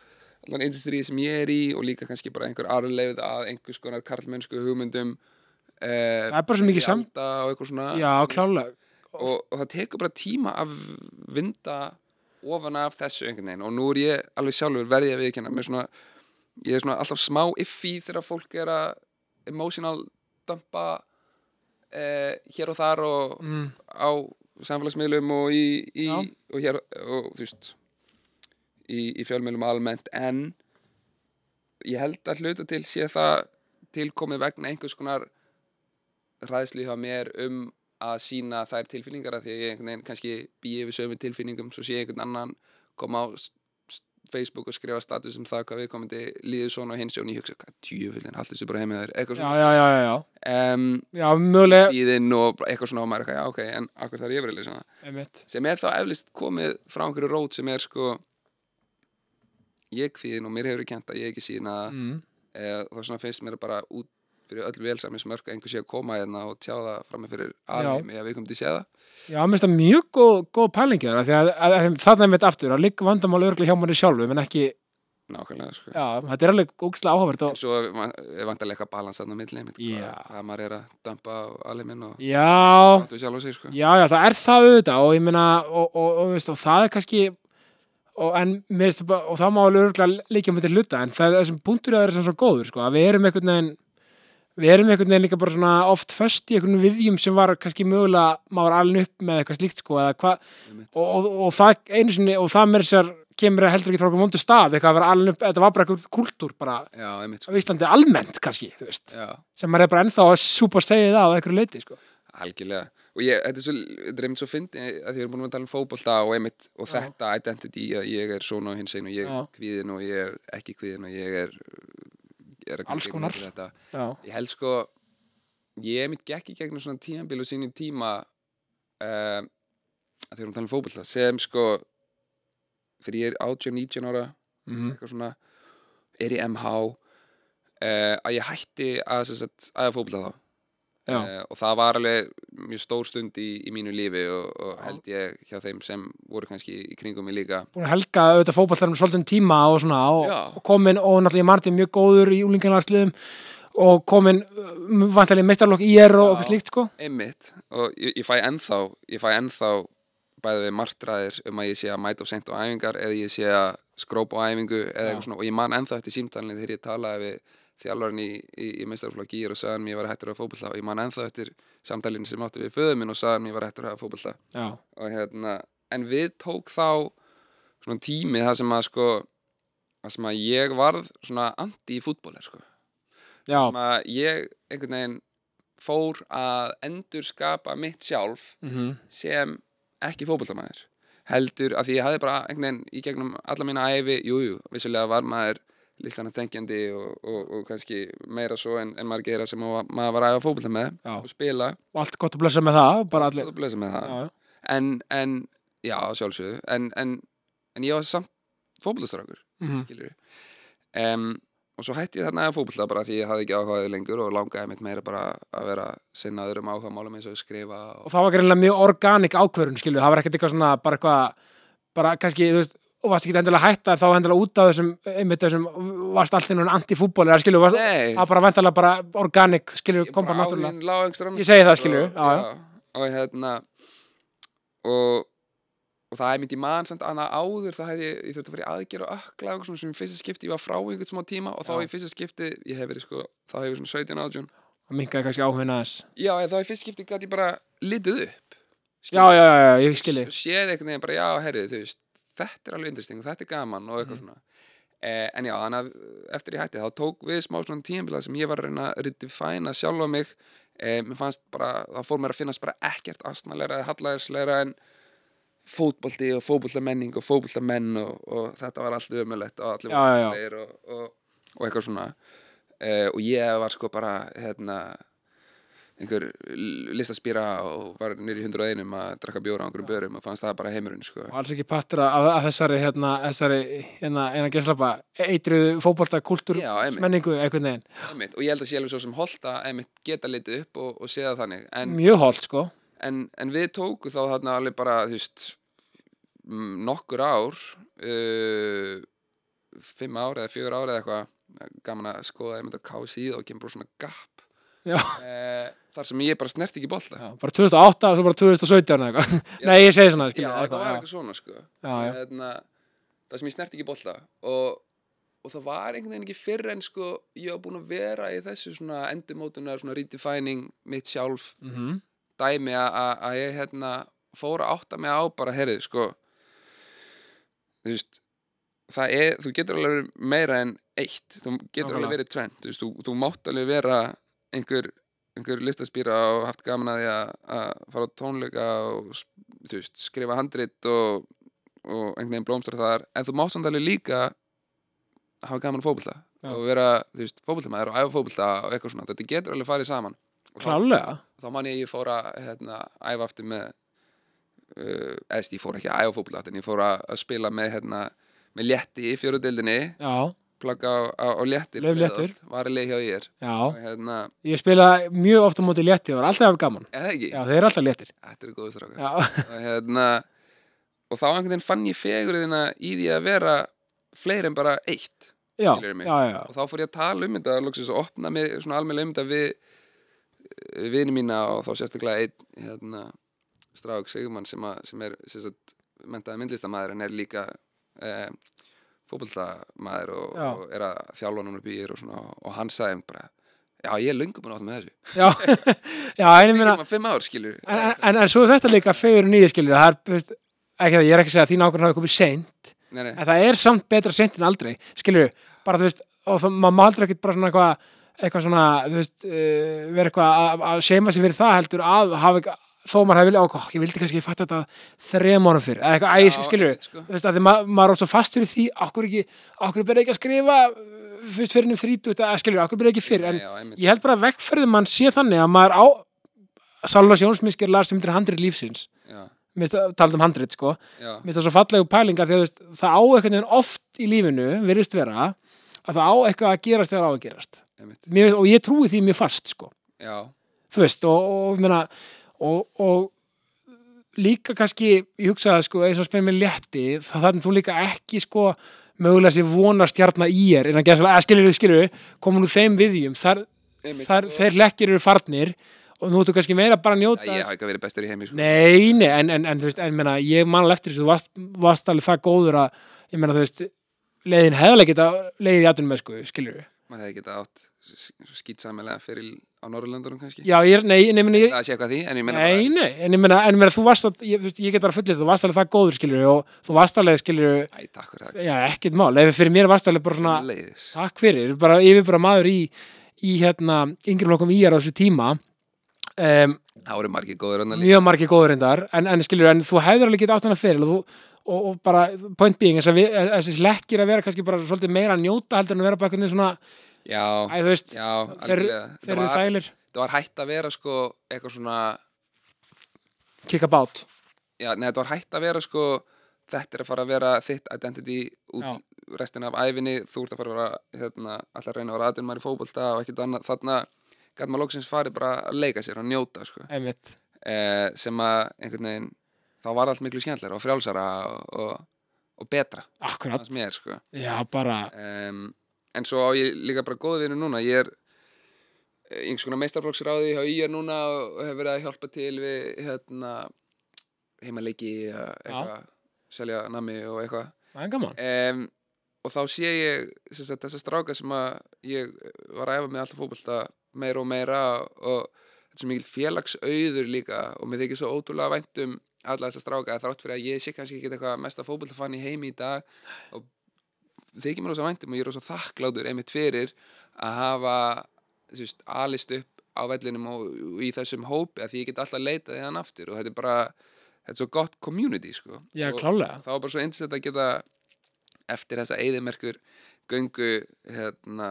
allan industríi sem ég er í og líka kannski bara einhver arleið að einhvers konar karlmennsku hugmyndum uh,
Það er bara svo mikið sam-
og eitthvað svona.
Já, klálega.
Og, og það tekur bara tíma að vinda ofan af þessu einhvern veginn. Og nú er ég alveg sjálfur verði að viðkjanna með svona, ég er svona alltaf smá iffi þegar fólk er að emotional dumpa eh, hér og þar og
mm,
á samfélagsmiðlum og í, í og hér og þú veist í, í fjölmiðlum almennt. En ég held að hluta til sé það tilkomið vegna einhvers konar ræðslu hjá mér um að sína þær tilfinningar að því að ég einhvern veginn kannski býi yfir sömu tilfinningum svo sé ég einhvern annan koma á Facebook og skrifa status um það hvað við komandi líður svona og hins og ég hugsa, hvað djúfillin, haldur þessu bara heimið þær eitthvað svona.
já, já, já,
um,
já mögulega
íðinn og eitthvað svona og maður eitthvað, já ok, en akkur þarf ég verið að lesa það? Sem er þá eflist komið frá einhverju rót sem er sko ég kvíðin og mér hefur kent að ég ekki sína
mm.
eh, þá svona finnst mér bara út fyrir öll velsamismörk að einhver sé að koma hérna og tjá það frammi fyrir alheimi að við komum til að sé það
Já, mér finnst það mjög góð, góð pælingi að, að, að þarna er mitt aftur að ligga vandamál örgulega hjá manni sjálfu, en ekki,
nákvæmlega sko.
já, þetta er alveg ógæslega áhugavert
en
og,
svo er van- vantarlega eitthvað balans þarna á milli hvað maður er að dömpa á alheimin og
já,
sig sko.
já, já, það er það auðvitað og ég meina, og, og, og, það er kannski, og, en, og það má alveg örgulega líka með til hluta, en það er þessum punktur að er sem svo góður, sko, að við erum einhvern veginn, við erum einhvern veginn líka bara svona oft föst í einhvern viðjum sem var kannski mögulega, maður alveg upp með eitthvað slíkt, sko,
Einmitt.
og, og, og það einu sinni, og það mér sér kemur heldur ekki frá okkur vondu stað, eitthvað að vera alveg upp, þetta var bara eitthvað kultúr bara
já, einmitt
á
sko.
Íslandi almennt kannski, veist, sem maður er bara ennþá að súpa segja það á einhverju leiti, sko.
algjörlega og ég, þetta er svo, þetta er einmitt svo fyndi að því við erum búin að tala um fótbolta og einmitt og
Já.
þetta identity að ég er svona og hins einn og ég er kvíðin og ég er ekki kvíðin og ég er, er að
Alls konar.
ég held sko ég einmitt gekk í gegnum svona tímabil og sínum tíma uh, því við erum að tala um fótbolta sem sko fyrir ég er 18-19 ára
mm
eitthvað svona er í MH uh, að ég hætti að, sagt, að fótbolta þá uh, og það var alveg mjög stór stund í, í mínu lífi og, og held ég hjá þeim sem voru kannski í kringum mig líka.
Búin að helga auðvitað fótballtarum svolítið tíma og svona, og, og komin, og náttúrulega ég margti mjög góður í úlingarlagsliðum og komin vantilega meistarlokk í er og eitthvað slíkt, sko.
einmitt. Og ég, ég fæ ennþá ég fæ ennþá bæði við martraðir um að ég sé að mæta of seint á æfingar eða ég sé að skrópa á æfingu eða eitthvað svona. Og ég man ennþá eftir símtalinni þegar ég talaði við þjálfarinn í, í, í meistarflokk gýr og sagði hann mér ég var hættur að fótbolta og ég man ennþá eftir samtalinu sem átti við föðu minn og sagði hann mér ég var hættur að fótbolta.
Já,
og hérna en við tók þá svona tími það sem að sko það sem að ég varð svona anti-fútbóler sko.
Já,
sem að ég einhvern veginn fór að endur skapa mitt sjálf
mm
sem ekki fótboltamæður heldur að því ég hafði bara einhvern veginn í gegnum alla mína æfi, jújú, jú, vissulega var maður listana þengjandi og, og, og kannski meira svo en, en maður gera sem maður, maður var að æfa fótbolta með
Já.
og spila
og allt gott að blessa með það, bara allir.
og blessa með það
Já,
en, en, já, sjálfsögðu en, en, en ég var samt fótboltastrákur,
mhm.
skilur um, og svo hætti ég þarna að fótbolta bara því ég hafði ekki áhugaði lengur og langaði mitt meira bara að vera sinnaður um áhuga málum eins og að skrifa
og
og,
það var greinlega mjög organik skilju, það var ekkert eitthvað svona bara eitthvað, bara kannski þú veist, og varst ekki endilega hætta þá endilega út af þessum einmitt þessum, varst allt inn anti-fútból eða skilju, það bara vendalega bara organik skilju, kom bara náttúrulega. Ég segi það, já,
og, já, og hérna og, og það er myndi í mann samt annað áður það hefði, ég þurfti að fara í aðgerð og ökla og svona sem fyrsta skipti ég var frá einhvern smá tíma og þá í fyrsta skipti, ég hef verið sko þá hef ég svona 17 átjón
það minkaði kannski áhugin aðeins.
Já, þá í fyrsta skipti gæti ég bara litið upp
já, já, já, já,
þetta er alveg interesting og þetta er gaman og eitthvað
Mhm.
svona eh, en já, þannig að eftir ég hætti þá tók við smá svona tímabila sem ég var að reyna að redefina sjálfa mig eh, mér fannst bara, það fór mér að finnast bara ekkert astnalegra eða hallæðislegra en fótbolti og fótboltamenning og fótboltamenn og, og þetta var allt ömulegt og allir
já.
voru og, og, og eitthvað svona eh, og ég var sko bara hérna einhver listaspýra og var nýri í 101 að drakka bjóra á einhverjum börum og fannst það bara heimurinn sko.
og alls ekki partur af, af þessari hérna, þessari, hérna, eina geslapa eitriðu fótbolta, kultúr, menningu veginn,
Einmitt, og ég held að alveg svo sem einmitt geta litið upp og, og séða þannig en,
mjög holt sko.
En, en við tóku þá þarna alveg bara þú veist mm, nokkur ár uh, fimm ár eða fjögur ár eða eitthvað gaman að skoða einmitt að kási og kemur bara svona gap þar sem ég bara snert ekki bolta.
Já, bara 2008 og svo bara 2017 eða eitthvað,
Já.
nei ég segi svona
Já,
skilji,
þetta var eitthvað svona sko.
Já,
hérna, það sem ég snert ekki bolta og, og það var einhvern veginn ekki fyrr en sko ég var búin að vera í þessu svona redefining mitt sjálf.
Mhm,
dæmi að- ég hérna fór að átta mig á bara, heyrðu, sko þú veist það er, þú getur alveg meira en eitt. Þú getur
Nákvæmlega.
alveg verið tvent þú veist, þú, þú mátt alveg vera einhver einhver listaspýra og haft gaman að því að, fara á tónleika og veist, skrifa handrit og, og einhvern veginn blómstra þar. En þú mátt samt alveg líka hafa gaman
Já.
og vera, fótboltamæður og æfa fótbolta og eitthvað svona, þetta getur alveg farið saman. Og þá,
klálega
þá man ég að ég fór að hérna, æfa aftur með uh, eðst, ég fór ekki að æfa aftur en ég fór að, að spila með hérna, með létti í fjóruðildinni
já,
plugga á, á, léttir
Lauf Léttur.
var að leið hjá ég
já,
og hérna,
ég spila mjög ofta móti létti og var alltaf hafa gaman. Já, þeir eru alltaf léttir.
Þetta er góðu strákar.
Já,
og hérna og þá einhvern veginn fann ég fegurðina í því að vera fleiri en bara eitt
já, já,
og þá fór ég að tala um þetta og opna mig svona almennilega um þetta við vini mína og þá sérstaklega einn hérna, strák Sigurmann sem, að, sem er mentaði myndlistamæður en er líka eh, fótboltamaður og, og er að þjálfa núna býr og svona og hann sagði bara já ég er búin að átta með þessu.
Já, já, en ég meina
Ekki ár
en, en, en, en svo þetta líka fegur nýði skilur það er, veist, ekki það, ég er ekki að segja að þín ákvörðan hafi komið seint
nei, nei,
en það er samt betra seint en aldrei skilur, bara þú veist og það, maður má aldrei ekkert bara svona eitthvað eitthvað svona, þú veist, uh, vera eitthvað að, seima sig fyrir það heldur að hafa ekki, þó maður hefði vilja, ó, ég vildi kannski fatta þetta þrejum árum fyrir, eða eitthvað, æs, skilur
einmitt, sko.
þú veist, að því ma maður er svo fastur í því okkur ekki, okkur byrja ekki að skrifa uh, fyrst fyrir um þrítut, að skilur, okkur byrja ekki fyrir en
já, einmitt.
ég held bara að vekkferðin mann sé þannig að maður á Salvars Jónsmiskir las sem þetta er handrið lífsins
já,
mér talað um handrið sko.
Já,
mér finnst það svo fallegu pælingar því að veist, það á veginn oft í lífinu virðist vera að það á eitthvað að gerast og og, líka kannski ég hugsaði sko eins og spyrir mér létti það þannig þú líka ekki sko mögulega sér vona stjarnar í er en að gera að skilur við skilur við komin úr þeim viðjum þar, þar,
sko.
þeir lekkir eru farnir og nú ertu kannski meira bara að njóta
ég hafa ekki verið bestur í heimi sko.
Nei, nei, en, en, en þú veist, en meina, ég man alveg eftir þessu, þú varst, varst alveg það góður að, ég meina, þú veist, leiðin hefðalega geta leiðið í aðunum með, sko, skilur við.
maður hefði getað átt skýtsamilega fyrir á Norrlöndunum kannski?
Já, ég er, nei, nei, ég,
það sé eitthvað því en ég meina
nei, nei, en ég meina, en ég meina, þú varst, að, ég, ég get bara fullið, þú varst alveg það góður, skilur við, og þú varst alveg, skilur við,
Æ, takk fyrir það
já, ekkert mál, ef fyrir mér varst alveg bara svona,
leiðis
takk fyrir, bara, yfir bara maður í, í, hérna, yngri flokkum í á þessu tíma, um,
það voru margir góður
mjög margir góður reyndar. En, en skilur, en þú hefur alveg getað átt hana fyrir og, og, og bara, point being þess að slekkir að vera kannski bara svolítið meira að njóta heldur en að vera bara veginn svona
já,
æ, þú veist,
já,
þeir, þeir eru þælir
það var hætt að vera sko eitthvað svona
kicka bát
já, nei, það var hætt að vera sko þetta er að fara að vera þitt identity út
Já.
restina af æfinni þú ert að fara að vera hérna, alltaf að reyna að vera aðeins maður í fótbolta og ekkert annað. Þarna gæti maður loksins farið bara að leika sér og njóta sko. eh, sem að einhvern veginn þá var allt miklu skemmtilega og frjálsara og, og, og betra
akkurat.
mér sko.
Já, bara,
um, en svo á ég líka bara góða vinu núna. Ég er eh, einhvers konar meistarflokksráði hjá ég núna og hef verið að hjálpa til við hérna heimaleiki eða eitthvað selja nami og eitthvað.
Er
um, og þá sé ég sem sagt, þessa stráka sem að ég var að æfa með alltaf fótbolta meira og meira og þetta er svo mikil félagsauður líka og mér þykir svo ótrúlega vænt um alla þessa stráka að þrátt fyrir að ég sé kannski ekki eitthvað mesta fótboltafann í heimi í dag og þykir mér rosa vænt um og ég er rosa þakklátur einmitt fyrir að hafa veist, alist upp á vellinum og, og í þessum hópi að því ég get alltaf leitað í hann aftur og þetta er bara þetta er svo gott community sko.
Já,
og,
klálega,
þá var bara svo eins þetta að geta eftir þessa eyðimerkur göngu hérna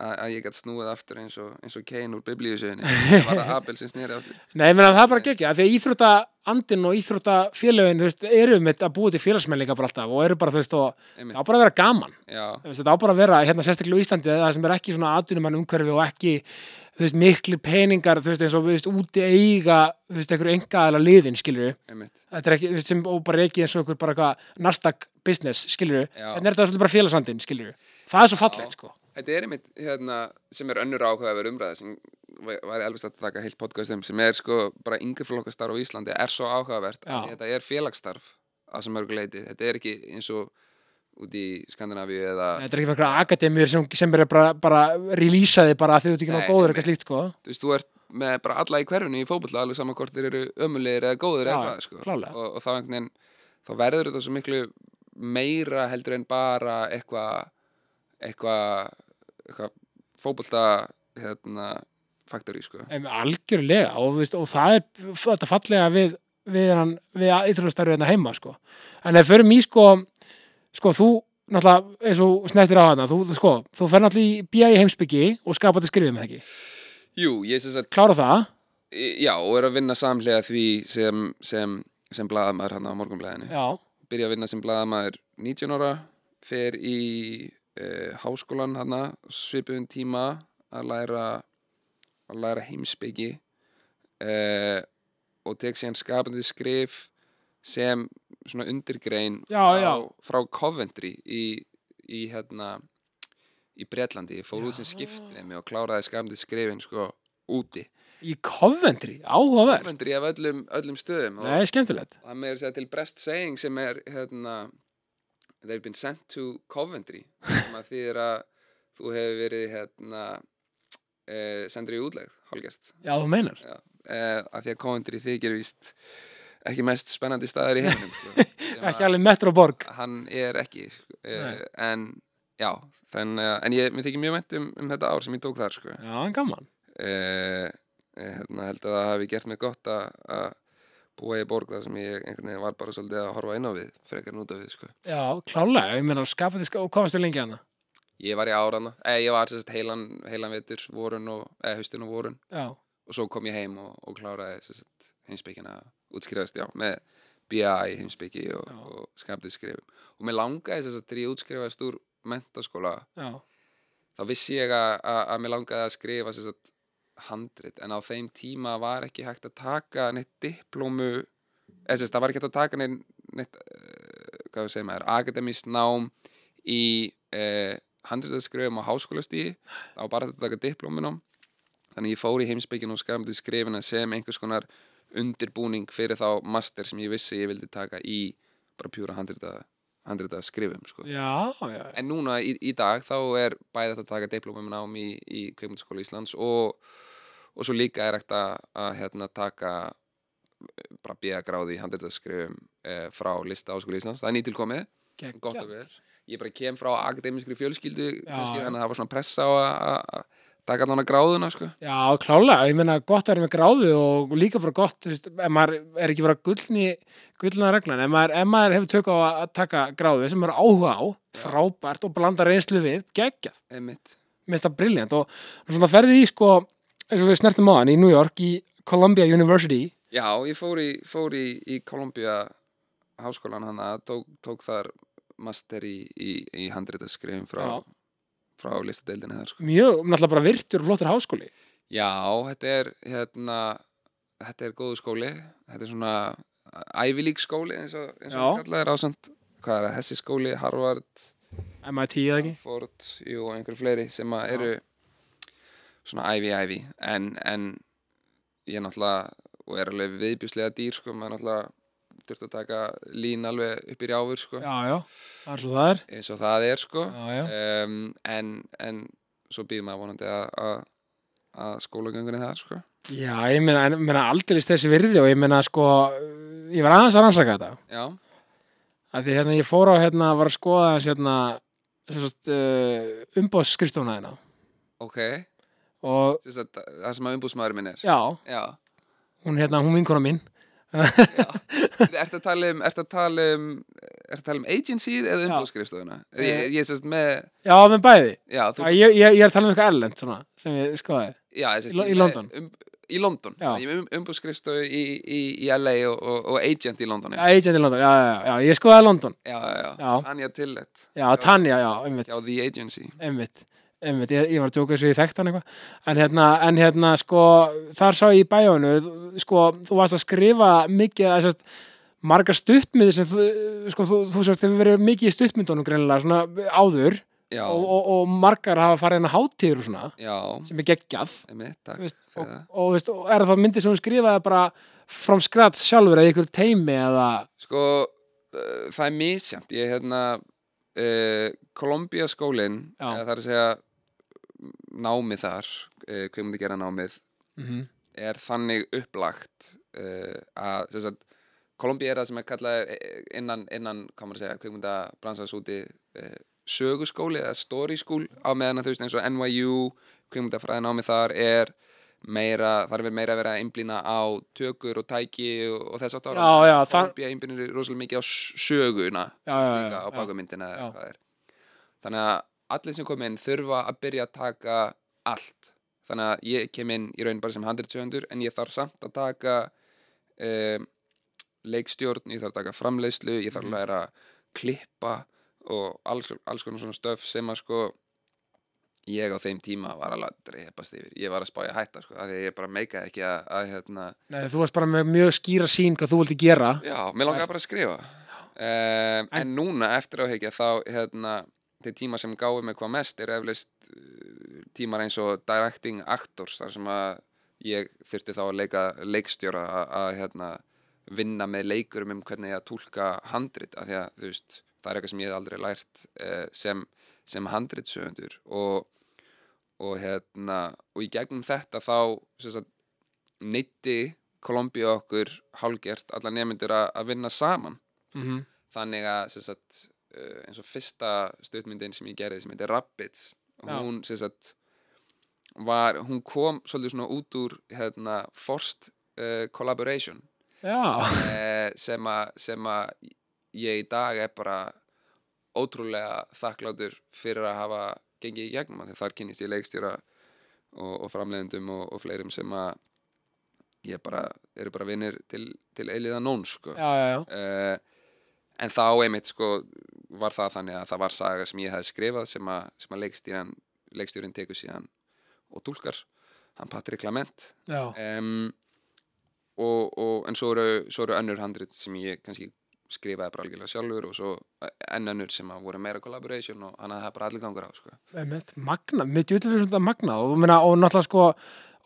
að að ég gæti snúið aftur eins og, eins og Kane úr biblíusöginni það var það Abel sem snýri aftur.
Nei, ég meina það bara gekkja því að íþrótta andin og íþrótta félögin, þú veist, eru með að búa til félagsmenn líka bara alltaf og eru bara, þú veist, og það á bara að vera gaman. Þetta á bara að vera hérna sérstaklega á Íslandi það sem er ekki svona atvinnumann umhverfi og ekki þú veist, miklu peningar þú veist, eins og þú veist, úti eiga þú veist, einhver engaðala liðin, skilur við sem bara ekki eins og einhver bara Nasdaq business, skilur við en er þetta bara félagsandinn, skilur við það er svo fallegt, sko
Þetta er einmitt hérna, sem er önnur áhugaverð umræða sem alveg stætt að taka heilt podcast um sem er sko bara yngreflokkastarf á Íslandi er svo áhugavert
Já.
að þetta er félagsstarf að sem mörgu leiti þetta er ekki eins og út í Skandinavíu eða
þetta er ekki fyrir akademíur sem, sem er bara, bara releasaði bara að þau ert ekki ná
Nei,
góður eitthvað slíkt, sko
þú veist, þú ert með bara alla í hverjunni í fótbolla alveg saman hvort þeir eru ömulegir eða góðir
Já,
eða hvað sko. og, og þá veginn þá verður þetta svo miklu meira heldur en bara eitthvað eitthvað eitthvað fótbolta hérna, faktori sko.
Algjörlega og, veist, og það er þetta fallega við, við, við íþróðstarfið hérna heima sko. en ef förum í sko, sko þú náttúrulega eins og snertir á hana þú, sko, þú fer náttúrulega í BI heimsbyggi og skapa þetta skrifið með ekki
Jú, ég sem sagt
klára það,
Já, og er að vinna samlega því sem, sem, sem blaðamaður hann á morgunblæðinu.
já,
Byrja að vinna sem blaðamaður 19 ára, fer í uh, háskólan hann svipuðum tíma að læra, að læra heimsbyggi uh, og tek síðan skapandi skrif sem svona undirgrein
Já, já.
frá Coventry í, í hérna í Bretlandi, ég fór út sem
Já.
skiptinemi og kláraði skapandi skrifin sko úti.
Í Coventry, áhugavert.
Coventry af öllum, öllum stöðum og
Nei, skemmtilegt.
það með að segja til Brest saying sem er hérna they've been sent to Coventry sem að þýðir að þú hefur verið hérna eh, sendur í útlegð, hálfgert.
Já, þú meinar.
Já, eh, að því að Coventry þykir víst ekki mest spennandi staðar í heiminum sko,
Ekki alveg Metroborg.
hann er ekki eh, en já, þannig að en ég, mér þykir mjög vænt um, um þetta ár sem ég tók þar sko.
Já, gaman.
Eh, eh, hérna, held að það hafi gert mig gott að búa í borg þar sem ég einhvern veginn var bara svolítið að horfa inn á við frekar en út á við sko.
Já, klálega, ég meina skapandi skrifið og hvað varstu lengi hana?
ég var í árana, eða ég var sérst heilan, heilan vetur, vorun og, eða haustin og vorun.
Já,
og svo kom ég heim og, og kláraði sérst heimsbyggina útskrifast, já, með BI heimsbyggi og, og skaptið skrifum. Og mér langaði sérst þegar ég útskrifast úr mentaskóla
já,
þá vissi ég að, að, að mér langaði að skrifa sagt, handrit en á þeim tíma var ekki hægt að taka neitt diplómu eða það var ekki hægt að taka neitt, neitt uh, hvað við segjum maður, akademist nám í uh, handritaðskrifum á háskólastíði var bara að taka diplómunum þannig ég fór í heimsbyggin og skapandi skrifina sem einhvers konar undirbúning fyrir þá master sem ég vissi ég vildi taka í bara pjúra handrita, handrita skrifum sko.
já, já,
En núna í, í dag þá er bæði þetta að taka diplómum nám í, í Kveikmyndaskóla Íslands og, og svo líka er hægt að, að hérna, taka eh, bara bíða gráði í handritaskrifum eh, frá lista áskóla Íslands. Það er nýtilkomið, gott að vera. Ég bara kem frá akademiskri fjölskyldu, þannig að það var svona pressa á að- taka allan að gráðuna, sko.
Já, klálega, ég meina gott að vera með gráðu og líka bara gott, þú veist, ef maður er ekki bara gullni, gullna reglan, ef maður, ef maður hefur tök á að taka gráðu sem maður áhuga á,
Já.
frábært og blanda reynslu við, geggjað, finnst það briljant og svona ferði í sko, eins og við snertum á hann í New York í Columbia University,
Já, ég fór í, fór í, í Columbia háskólan hann að tók, tók þar master í, í, í handritaskrifum frá, frá listadeildinni þar, sko.
mjög, náttúrulega bara virtur og flottur háskóli.
Já, þetta er hérna, þetta er góðu skóli þetta er svona Ivy League skóli eins og, eins og
Já.
kallað er ásand hvað er það, þessi skóli, Harvard
MIT eða ekki?
Ford, jú, og einhver fleiri sem að
Já.
Svona Ivy en, en ég náttúrulega og er alveg viðbjúslega dýr sko, maður náttúrulega þurft að taka lín alveg upp í rjáfur sko,
Já, já, er svo það er.
eins og það er sko.
Já, já,
um, en, en svo býður maður vonandi að, skólagöngunni það sko.
Já, ég meina, aldrei þessi virði og ég meina sko, ég var aðeins að rannsaka þetta.
Já,
að því hérna ég fór á hérna var að skoða hérna uh, umbóðsskrifstofna hérna.
Ok
og
að, það sem að umbúsmaður minn er.
Já,
Já,
hún hérna, hún vinkona mín.
Ertu að tala um Ertu að tala um að tala um agencyð eða
Já.
umbúðskrifstofuna? Ég,
Eh.
ég sést með
já, með bæði,
Já, þú
ég, ég, ég er að tala um eitthvað erlend svona, sem ég skoðaði.
Já, ég sést
Í í London.
um, Í London. Er um, umbúðskrifstofu í, í, í LA og, og, og agent í London
já, agent í London, já, já, já, já, ég skoðaði London.
Já, já,
Já.
Tanja Tillett.
Já, Tanja, já, einmitt,
Já, The Agency.
Einmitt einmitt, ég, ég var að djóka þess að ég þekkt hann eitthvað. En hérna, en hérna, sko þar sá ég í bæjónu, sko þú varst að skrifa mikið, að sérst margar stuttmyndi sem þú, sko, þú, þú sérst hefur verið mikið í stuttmyndunum greinilega, svona áður. Og, og, og margar hafa farið inn á hátíður og svona
já,
sem er geggjað.
Einmitt, takk
þú veist, og, og, veist, er það myndið sem hún skrifaði bara from scratch sjálfur eða ykkur teimi eða?
Sko, uh, það er misjant Ég, hérna uh, Columbia skólinn
Já.
eða það er að segja námið þar uh, hvað myndi gera námið
mm
er þannig upplagt uh, að sem sagt, Columbia er það sem er kallað eh, innan, innan hvað maður að segja, kveikmynda bransans úti uh, söguskóli eða story school á meðan að þú veist eins og NYU kveikmyndafræðin á mig þar er meira, þar er meira að vera að einblýna á tökur og tæki og, og þess aftur
það-
Kolumbía einblýnir rosalega mikið á söguna
Já, já, já,
á er. Þannig að allir sem kom inn þurfa að byrja að taka allt. Þannig að ég kem inn í raun bara sem handritsöfundur en ég þarf samt að taka um, leikstjórn, ég þarf að taka framleiðslu ég þarf
Mhm.
að læra að klippa og alls, alls konar svona stöf sem að sko ég á þeim tíma var alveg að dreipast yfir. Ég var að spája hætta sko, af því að ég bara meikaði ekki að, að hérna,
Nei, þú varst bara með mjög skýra sín hvað þú vildi gera.
Já, mér langaði bara að skrifa. Um, En núna eftir áhegja þá hérna, þeir tíma sem gáðu mig hvað mest eru eflaust uh, tímar eins og directing actors þar sem að ég þurfti þá að leika leikstjóra að, hérna, vinna með leikurum um hvernig ég að túlka handrit af því að veist, það er eitthvað sem ég hef aldrei lært uh, sem, sem handritsöfundur og, og hérna og í gegnum þetta þá neytti Kolumbía okkur hálgert alla nefndur að, vinna saman.
Mm
þannig að sagt, uh, eins og fyrsta stuttmyndin sem ég gerði sem heitir Rabbids
Já.
hún sem sagt var, hún kom svolítið svona út úr hérna, forced uh, collaboration uh, sem að sem að ég í dag er bara ótrúlega þakklátur fyrir að hafa gengið í gegnum því þar kynnist ég leikstjóra og, og framleiðendum og, og fleirum sem að ég bara, eru bara vinnir til, til eiliða nón sko.
já, já, já.
uh, en þá einmitt sko var það þannig að það var saga sem ég hefði skrifað sem að, sem að leikstjórin tekur síðan og túlkar hann Patrik Lament um, og, og, en svo eru, svo eru önnur handrit sem ég kannski skrifaði bara algjörlega sjálfur og svo enn önnur sem að voru meira collaboration og hann að það bara allir gangur á sko.
Einmitt, magna, djúlega fyrir svona magna og, meina, og náttúrulega sko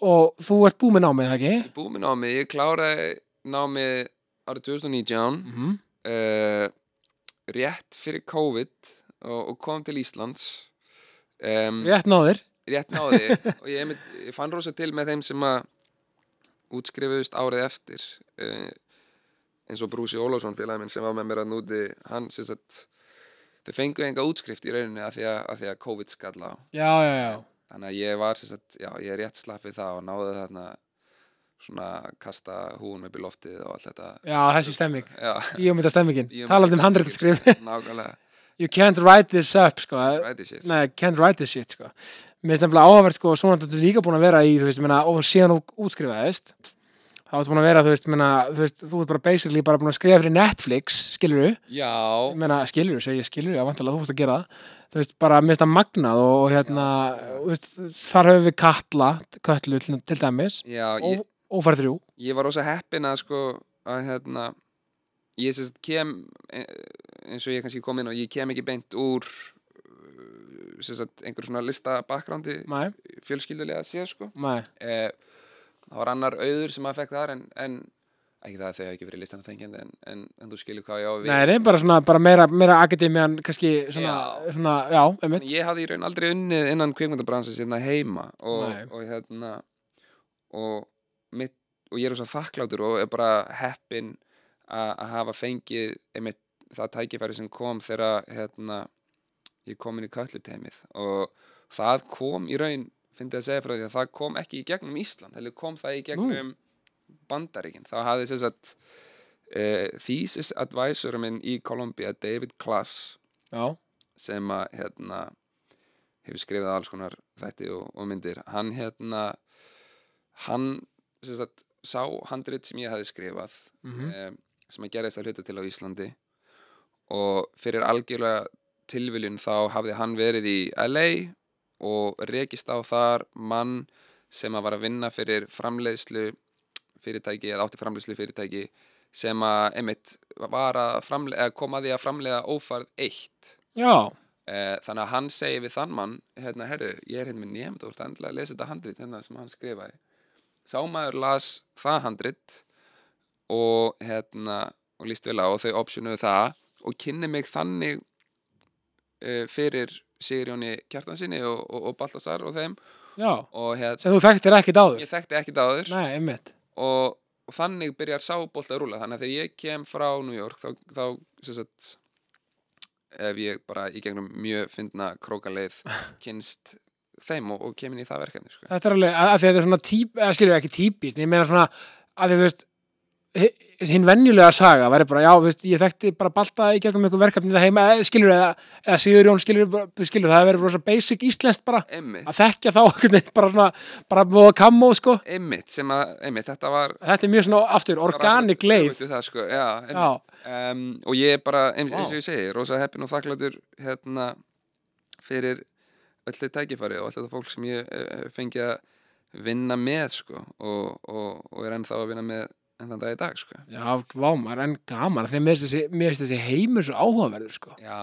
og þú ert búið með námið, ekki?
Búið með námið, ég kláraði námið árið 2019
Mm -hmm.
Uh, rétt fyrir COVID og, og kom til Íslands. Um,
Rétt náðir.
rétt náði. Og ég, einmitt, ég fann rosa til með þeim sem að útskrifuðust árið eftir. Uh, eins og Brúsi Ólafsson félagi minn sem var með mér að núti hann sem sagt þau fengu enga útskrift í rauninni af því að, af því að COVID skall á.
Já, já, já.
Þannig að ég var sem sagt, já, ég er rétt slappið það og náði þarna svona kasta húun upp í loftið og allt þetta.
Já, þessi stemming.
já,
Bíómynda stemmingin. Talandi um handrættaskrif You can't write this up, sko. Nei, can't write this shit, sko. Mér finnst nefnilega áhverð, sko, svona þetta er líka búin að vera í, þú veist, meina, og síðan útskrifaðist þá ertu búin að vera, þú veist, meina, þú veist, þú ert bara basically bara búin að skrifa fyrir Netflix, skilur þú?
já,
Ég meina, skilur þú, segi ég skilur þú, já, vantilega þú fórst að gera það. Þú veist, bara það magnað og, og hérna, þú veist, þar höfum við Katla, Kötlu til, dæmis.
Já ég,
og, farið þrjú.
Ég var rosa heppin að sko að hérna ég sérst kem e- eins og ég kannski kom inn og ég kem ekki beint úr uh, sérst einhver svona lista backgroundi
Nei,
fjölskyldulega að sé sko. Eh, það var annar auður sem að fekk þar en, en ekki það að þau hafa ekki verið listana þengjandi en, en, en þú skilur hvað ég á við.
Nei, nei, bara svona, bara meira, meira akademian, kannski svona,
Já.
svona, já, einmitt.
Ég hafði í raun aldrei unnið innan kvikmyndabransins hérna heima og, og hérna og, mitt, og ég er svo þakklátur og er bara heppin að að hafa fengið einmitt það tækifæri sem kom þegar hérna, ég kom inn í kölluteimið og það kom í raun fyndi að segja frá því að það kom ekki í gegnum Ísland, heldur kom það í gegnum Bandaríkin, þá hafði sem sagt uh, thesis advisor minn í Kolumbía, David Klass
Já,
sem að hérna hefur skrifað alls konar þætti og, og myndir. Hann hérna hann sagt sá handrit sem ég hefði skrifað
mhm,
um, sem að gerðist að hluta til á Íslandi og fyrir algjörlega tilviljun þá hafði hann verið í LA og rekist á þar mann sem að var að vinna fyrir framleiðslu fyrirtæki eða átti framleiðslu fyrirtæki sem að einmitt var að framleiða, koma því að framleiða ófarð eitt.
Já,
Eh, þannig að hann segi við þann mann hérna, herru, ég er hérna með nefnd og þú ert endilega að lesa þetta handrit hérna sem hann skrifaði sá maður las það handrit og hérna og líst vel á og þau optionuðu það og kynni mig þannig uh, fyrir Sigurjóni Kjartansinni og, og, og Baltasar og þeim
já.
hérna,
sem þú þekktir ekkit áður.
ég þekkti ekkit áður.
Nei, einmitt.
Og, og þannig byrjar sábolt að rúla þannig að þegar ég kem frá New York þá, þá sem sagt ef ég bara í gegnum mjög fyndna krókaleið kynst þeim og, og kem inn í það verkefni sko.
þetta er alveg, að, að að þetta er svona típ, eða skilur ekki típist, ég meina svona að því þú veist hi- hinn venjulega saga væri bara, já, þú veist, ég þekkti bara balta í gegnum einhver verkefni það heima, skilur, eða, eða Sigur Jón skilur, bara- skilur, það verið rosa basic íslenskt bara,
einmitt,
að þekkja þá bara svona, bara að kammo, sko.
Einmitt sem að, einmitt, þetta var
þetta er mjög svona, aftur, organic leif
sko, um, og ég er bara, eins, eins og ég segi rosa heppin og þakkláttur hérna fyrir þau tækifæri og öll þetta fólk sem ég uh, fengi að vinna með sko og, og, og er ennþá að vinna með enn þann dag í dag sko.
Já, vá, maður er enn gaman. Þegar mér finnst þessi, heimur svo áhugaverður, sko.
Já,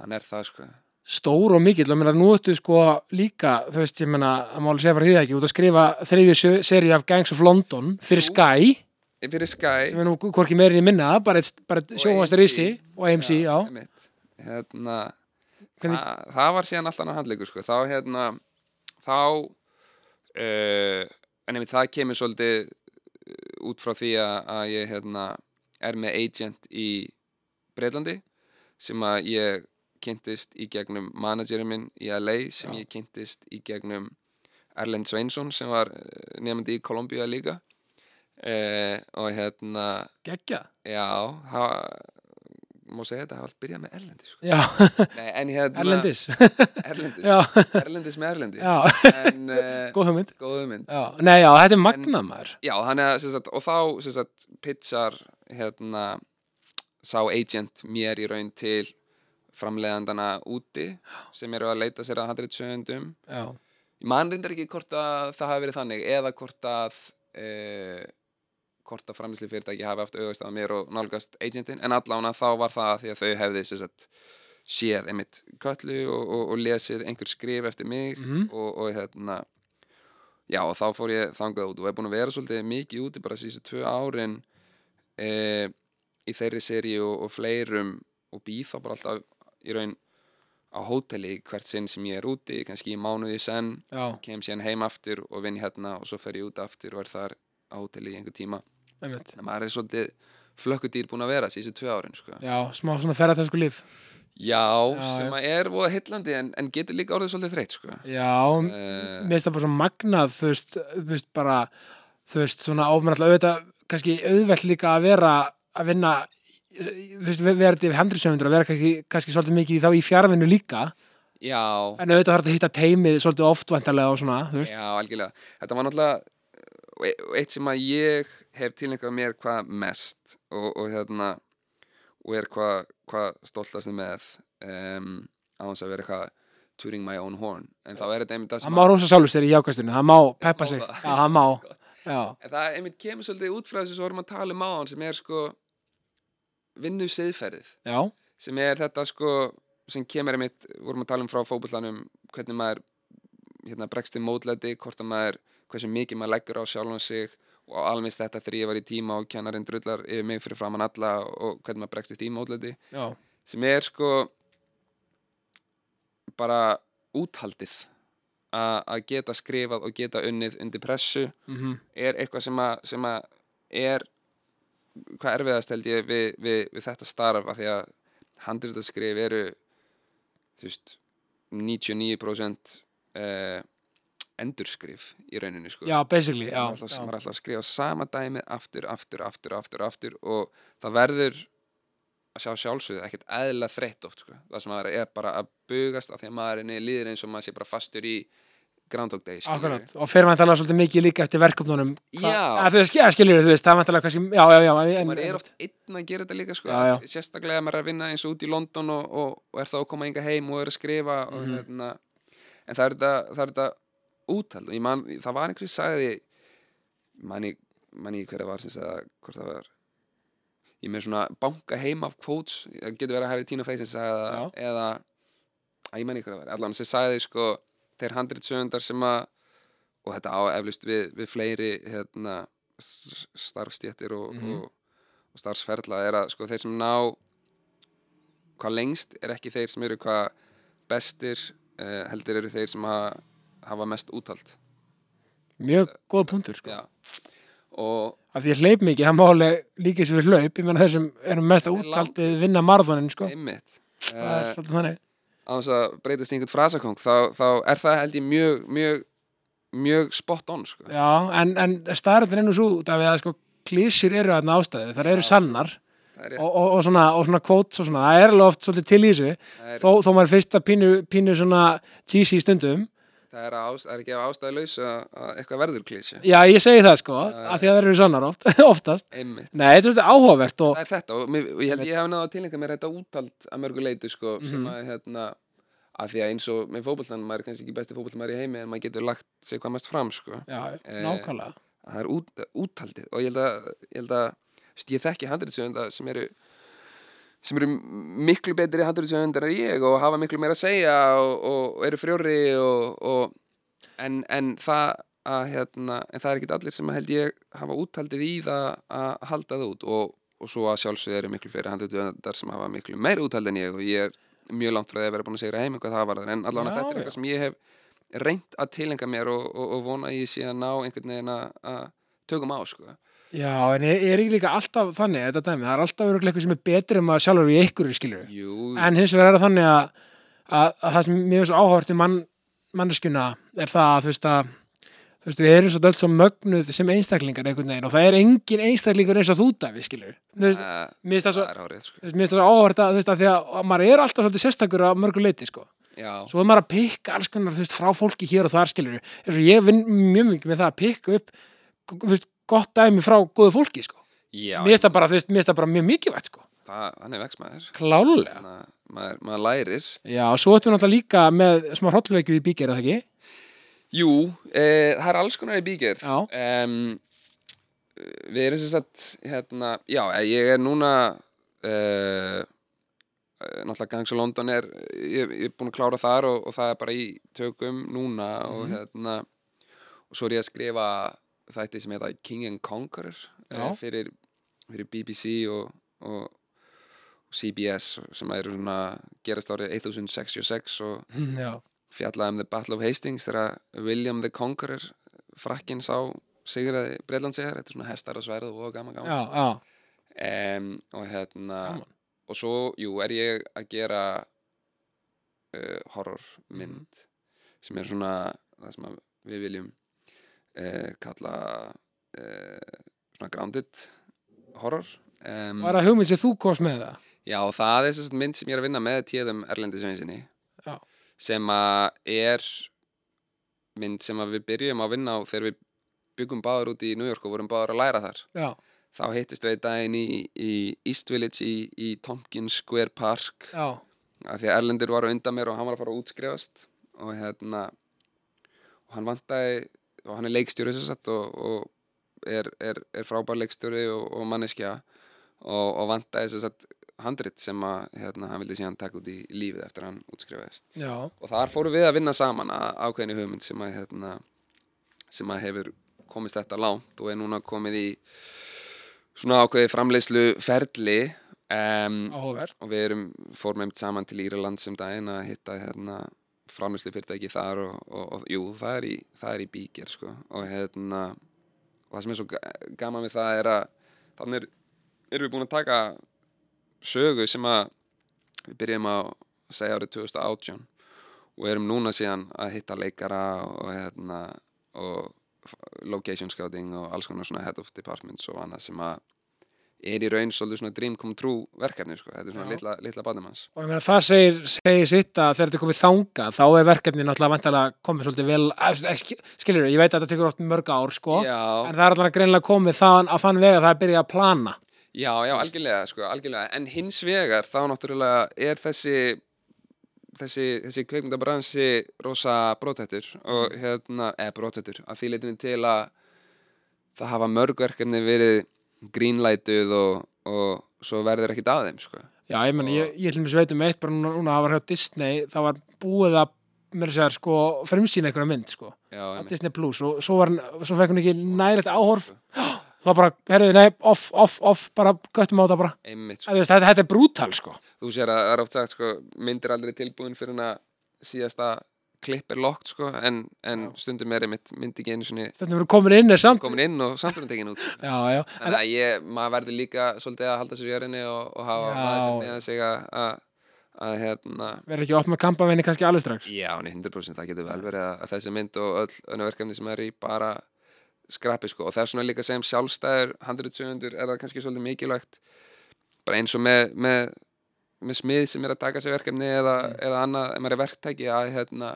hann er það sko.
Stór og mikill. Og mér að nú ertu sko líka, þú veist, ég menna að máli segja fyrir því ekki, út að skrifa þriðju seri af Gangs of London fyrir. Sky.
Fyrir Sky.
Sem er nú hvorki meirinn í minna, bara, bara
AMC.
rissi og AMC, já,
einmitt. hérna
Hvernig-
það, það var síðan allt annar handleikur sko. Þá hérna þá uh, en einmitt það kemur svolítið uh, út frá því að, að ég hérna er með agent í Breitlandi sem að ég kynntist í gegnum managerinn minn í LA sem
Já.
ég kynntist í gegnum Erlend Sveinsson sem var nefndi í Kolumbíu líka. Uh, og hérna
geggja.
Já, það má segja þetta, það var allt byrjað með Erlendi sko. Nei, en hérna
Erlendis.
Erlendis,
já,
Erlendis með Erlendi. En uh,
góð hugmynd.
góð mynd
já, nei, já, þetta er magnað maður.
Já, sem sagt, og þá sagt, pitchar hérna sá agent mér í raun til framleiðandana úti sem eru að leita sér að 100 sögundum
já,
ég man reyndar ekki hvort að það hafi verið þannig eða hvort að uh, hvort að framlýsli fyrirtæki hafi haft auðvist á mér og nálgast agentin en allána þá var það því að þau hefði sagt, séð einmitt köllu og, og, og lesið einhver skrif eftir mig
Mhm.
og, og hérna já og þá fór ég þangað út og er búin að vera svolítið mikið úti bara síðustu tvö árin e, í þeirri seri og, fleirum og býð þá bara alltaf í raun á hóteli hvert sinn sem ég er úti kannski í mánuði senn
já,
kem síðan heim aftur og vinn hérna og svo fer ég út aftur og er þar á hóteli í einhver tíma þannig að maður er svolítið flökkudýr búin að vera síðustu tvö árin sko.
já, smá svona ferðartæsku líf.
Já,
Já,
sem að er voða hillandi en, en getur líka orðið svolítið þreytt sko.
já,
Eh,
mér finnst það bara svo magnað þú veist, þú veist bara þú veist, svona ámennallega auðvitað kannski auðvelt líka að vera að vinna þú veist, þetta yfir hendrisöfundur að vera kannski, kannski svolítið mikið þá í fjárvinnu líka.
Já,
en auðvitað þarf þetta að hitta teimið svolítið oft vantarlega og svona, þú veist.
Já, algjörlega. Þetta var náttúrulega eitt sem að ég hef tilningað mér hvað mest og, og hérna og er hvað hva stoltast með um, á þess að vera eitthvað touring my own horn. En þá er þetta einmitt það
hann
sem
má rosa sjálfur sér í jákastunni, hann má peppa sig. já, hann má. Já,
En það einmitt kemur svolítið út frá þessu sem vorum að tala um áðan sem er sko vinnu siðferðið
já,
sem er þetta sko sem kemur einmitt, vorum að tala um frá fótbollanum hvernig maður hérna, bregst í mótlæti, hvort að maður hversu mikið maður leggur á sjálfan sig og alveg þetta ég var í tíma og kennarinn drullar yfir mig fyrir framann alla og hvernig maður bregst í mótlæti
já,
sem er sko bara úthaldið að geta skrifað og geta unnið undir pressu
mhm.
er eitthvað sem að, sem að er hvað erfiðast held ég við, við, við þetta starf af því að handritaðskrif eru þú veist 99% uh, endurskrif í rauninu sko
já, basically, já,
maður er alltaf, maður er alltaf að skrifa sama dæmið aftur, aftur, aftur, aftur, aftur og það verður að sjá sjálfsögðu ekkert eðla þreytt oft sko. það sem maður er bara að bugast af því að maður er líður eins og maður sé bara fastur í Groundhog Day.
Akkurat, og fyrir vantarlega svolítið mikið líka eftir verkefnunum
Já.
að þú veist, ja, skiljur þú veist, það er vantarlega kannski já, já, já, en,
maður er oft einn að gera þetta líka sko,
Já, já.
sérstaklega að maður er að vinna eins og út í London og, og, og er þá að koma enga heim og er að skrifa og,
Mhm.
hérna, en það er þetta, það er þetta úthald og ég man, það var einhversi sagði manni, manni hver það var sem sagði hvort það var ég með svona banka heim af quotes það getur verið að hafa Tina Fey sem sagði það
Já.
eða, að ég manni hver það var allan sem sagði sko, þeir handrið sögundar sem að og þetta á eflust við, við fleiri hérna, s- starfstéttir og,
Mhm.
og, og starfsferla er að sko, þeir sem ná hvað lengst er ekki þeir sem eru hvað bestir uh, heldur eru þeir sem hafa, hafa mest úthald.
Mjög góð punktur sko. Af því ég hleyp mikið, það má alveg líka sér við hlaup ég menna þessum erum mest úthaldið vinna marathónin sko.
einmitt.
Það er
uh,
þannig.
á þess að breytast í einhvern frasakong þá, þá er það held ég mjög mjög, mjög spot on sko.
Já, en, en staðrættin er nú svo út af því að sko klísjur eru þarna ástæðu, þar eru sannar. og, og, og svona, og svona quotes og svona, það er alveg oft svolítið til í þessu. Þó, þó maður fyrst að pínu, pínu svona cheesy stundum
það er, ás, það er ekki af ástæðu laus að, að eitthvað verður klísja
Já, ég segi það sko,
Já,
af því að það eru sannar oft, oftast.
Einmitt.
Nei, þetta er áhugavert og
það er þetta og, mér, ég held ég hef náða að tilhenga mér þetta úttalt að mörgu leiti sko, sem
Mhm.
að hérna að því að eins og með fótboltan maður er kannski ekki besti fótboltan í heimi en maður getur lagt sig hvað mest fram sko.
Já,
Eh,
nákvæmlega.
það er út, úttaldið og ég held að ég, held að, ég þekki handritsöfunda sem eru sem eru miklu betri handritsöfundar en ég og hafa miklu meira að segja og, og eru frjóri og, og en, en það að hérna, en það er ekkit allir sem held ég hafa úttaldið í það að halda það út og, og svo að sjálfsögðu eru miklu fleiri handritsöfundar sem hafa miklu meira úttald en ég og ég er mjög langt frá því að vera búin að segja heim hvað það var en allavega þetta er eitthvað sem ég hef reynt að tilenga mér og, og, og vona ég að ná einhvern veginn að tökum á sko.
Já, en er, ekki líka alltaf þannig, þetta dæmi, það er alltaf örugglega eitthvað sem er betri en maður sjálfur í ykkur skilur
Jú,
en hins vegar er það þannig að, að, að það sem er svo áhört í mann, manneskjuna er það að þú veist að þú veist, við erum svo dölt svo mögnuð sem einstaklingar einhvern veginn og það er engin einstaklingar eins og þú dæmi, skilur þú veist, mér finnst það svo
það hárið sko.
þú veist, mér finnst það svo áhört að, þú veist, að því að maður er alltaf svolítið sérstakur á mörgu leiti, sko.
Já,
svo er maður að pikka alls konar, þú veist, frá fólki hér og þar, skilur eins og ég vinn mjög mikið með það að pikka upp þú veist, gott dæmi frá góðu fólki, sko. Mér finnst það bara, bara mjög mikilvægt, sko.
Það, hann er vex maður
klálega
Þannig að maður, maður lærir.
Já, og svo ættum við náttúrulega líka með smá hrollveikju í bíkir, er það ekki?
Jú, eh, það er alls konar í bígerð.
Já.
um, Við erum sem sagt hérna, já, eh, ég er núna uh, náttúrulega Gangs of London er ég, ég er búinn að klára þar og, og það er bara í tökum núna og
Mhm.
hérna og svo er ég að skrifa þætti sem heita King and Conqueror uh, fyrir, fyrir BBC og, og CBS sem eru svona gerast árið 1066 og
Já,
fjallað um The Battle of Hastings þegar William the Conqueror frakkinn sá sigraði Breitlandsegar, þetta er svona hestar og sverð og gaman gaman.
Já, já,
um, og hérna
Gaman.
og svo, jú, er ég að gera uh, horrormynd
Mhm.
sem er svona það sem við viljum uh, kalla uh, svona grounded horror um,
var það hugmynd sem þú komst með það?
Já, það er sérst mynd sem ég er að vinna með tíðum Erlendi Sveinsinni sem að er mynd sem að við byrjum að vinna á þegar við byggum báður út í New York og vorum báður að læra þar.
Já,
þá hittist við daginn í, í East Village í, í Tompkins Square Park.
Já,
af því að Erlendur var undan mér og hann var að fara að útskrifast. Og hérna og hann vantaði og hann er leikstjóri sagt og, og er, er, er frábær leikstjóri og, og manneskja og, og vantaði handrit sem að hérna, hann vildi síðan taka út í lífið eftir að hann útskrifaðist.
Já,
og þar fórum við að vinna saman að ákveðinu hugmynd sem að hérna, sem að hefur komist þetta langt og er núna komið í svona ákveði framleiðslu ferli um, og við erum fórum einmitt saman til Írland sem daginn að hitta hérna framlýslu fyrirtæki þar og, og, og jú, það er í, í bíkir sko. Og hérna og það sem er svo ga- gaman við það er að þannig er, erum við búin að taka sögu sem að við byrjum að segja árið 2018 og erum núna síðan að hitta leikara og hérna og location scouting og alls konar svona head of departments og annað sem að er í raun svolítið svona dream come true verkefni sko, þetta er svona litla, litla badnumanns
og ég meina það segir, segir sitt að þegar þetta er komið þanga þá er verkefni náttúrulega vantilega komið svolítið vel skilur ég veit að þetta tekur oft mörg ár sko
Já,
en það er allavega greinlega komið þann, á þann veg að það er byrjað að plana.
Já, já, algjörlega sko, algjörlega, en hins vegar þá náttúrulega er þessi þessi, þessi kveikmyndabransi rosa brótættur og hérna, eða brótættur að því leitinu til að það hafa mörg verkefni verið greenlætuð og, og svo verður ekkit að þeim sko.
Já, ég menn, ég, ég að veit um eitt bara núna, núna það var hjá Disney, það var búið að mér að segja, sko, fremsýna einhverja mynd, sko, á. Disney Plus og svo var svo fekk hún ekki nægilegt áhorf það var bara, herriði, nei, off, off, off bara göttum á þetta bara,
einmitt sko.
Þetta, þetta er brútal, sko
þú sér að það er oft sagt sko, myndir aldrei tilbúin fyrir hann að síðasta klipp er lokt sko, en, en stundum er einmitt myndi ekki einu sinni
þetta verður komin inn er samt
komin inn og samt hann tekin út sko.
Já, já, en,
Þannig að ég, maður verður líka svolítið að halda sér í örinni og, og hafa
Já.
maður fyrir neðan sig að, að, hérna
verður ekki oft með kampavinni kannski alveg strax
Já, nei, 100% það getur vel verið að, að þessi mynd og öll önnu verkefni sem er í bara skrappi sko og það er svona líka sem sjálfstæður handritsöfundur er það kannski svolítið mikilvægt bara eins og með, með, með smið sem er að taka sér verkefni eða,
Mm.
eða annað, ef maður er verktæki að, hérna,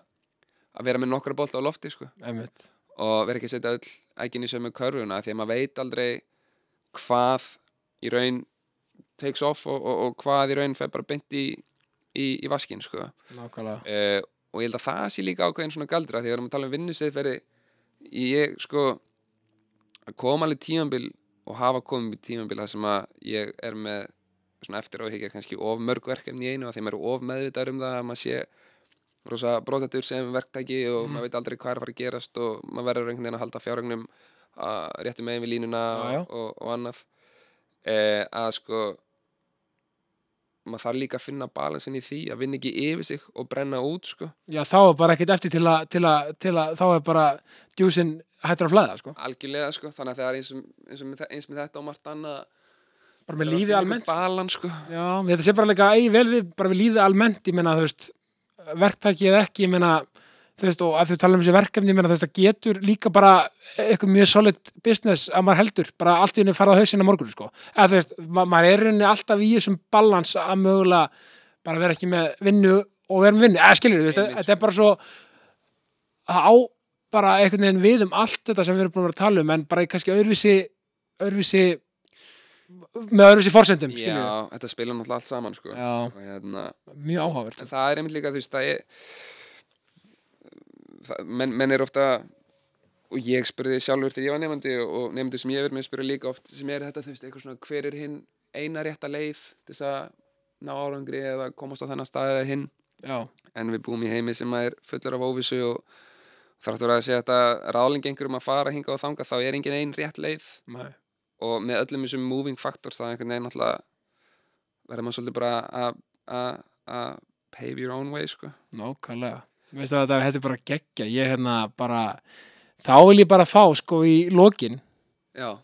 að vera með nokkra bolta á lofti sko. Og vera ekki að setja öll ægin í sömu körfuna því að maður veit aldrei hvað í raun takes off og, og, og hvað í raun fer bara beint í, í, í vaskin sko. Uh, og ég held að það sé líka ákveðin svona galdra því að við erum að tala um vinnusið ég sko að koma alveg tímambil og hafa komið í tímambil þar sem að ég er með svona eftir áhyggja kannski of mörg verkefni í einu og því maður er of meðvitaður um það að maður sé rosa brotatur sem verktæki og
Mhm.
maður veit aldrei hvað er að fara að gerast og maður verður einhvern veginn að halda fjárögnum að réttu megin við línuna
Já, já.
Og, og annað eh, að sko maður þarf líka að finna balansin í því að vinna ekki yfir sig og brenna út sko
Já, þá er bara ekkert eftir til að, til að, til að þá er bara djúsin hættur að flæða, sko.
algjörlega sko þannig að það er eins, eins, með, eins með þetta og margt annað
Bara með lífið almennt. sko.
balans sko
Já, þetta sé bara líka eigi vel við, bara við lífið almennt, ég meina, þú veist, verktaki eða ekki, ég meina, þú veist, og að þú tala um þessi verkefni, ég meina, þú veist, það getur líka bara eitthvað mjög solid business að maður heldur, bara allt í henni fara á hausinn á morgun, sko. Eða, þú veist, ma maður er rauninni alltaf í þessum balans að mögulega bara vera ekki með vinnu og vera með vinnu, eða skilur, þú veist, þetta er bara svo á bara einhvern veginn við um allt þetta sem við erum búin að tala um, en bara kannski öðruvísi, öðruvísi með öðruvísi forsendum, skilur
já, þetta spila náttúrulega allt saman sko. Hérna
mjög áhugavert.
en það er einmitt líka þú veist er það, menn, menn er ofta og ég spurði sjálfur þegar ég var nefandi og nefndi sem ég verið með spurði líka oft sem er þetta þú veist eitthvað svona hver er hinn eina rétta leið til þess að ná árangri eða komast á þennan stað eða hinn?
Já,
en við búum í heimi sem er fullur af óvissu og þráttur að segja þetta ráðling einhverjum að fara hinga og þanga þá er engin ein rétt leið.
Nei,
og með öllum þessum moving factors það er einhvern veginn alltaf verður maður svolítið bara að- pave your own way sko.
Nákvæmlega. Veistu að þetta er bara geggja. Ég hérna bara þá vil ég bara fá sko í lokin.
Já,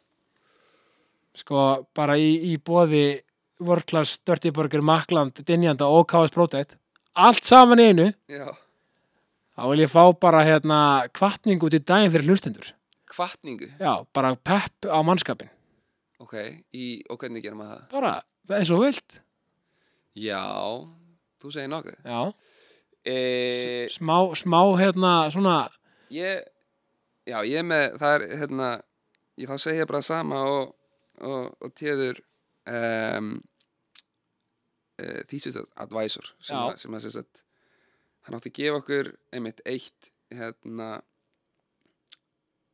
sko bara í, í bóði World Class Dirty Burger, Makland, Dinjanda og KS Protect allt saman einu
já.
þá vil ég fá bara hérna kvartning út í daginn fyrir hlustendur.
Kvartningu,
Já, bara pepp á mannskapin
ok í, og hvernig gerum maður það?
bara, það er svo vilt
já, þú segir nokkuð
Já,
e,
smá, smá hérna svona
ég já, ég er með, það er hérna ég þá segi ég bara sama og, og, og téður um, uh, thesis advisor sem
Já.
að, sem að sem sagt, hann átti að gefa okkur einmitt eitt hérna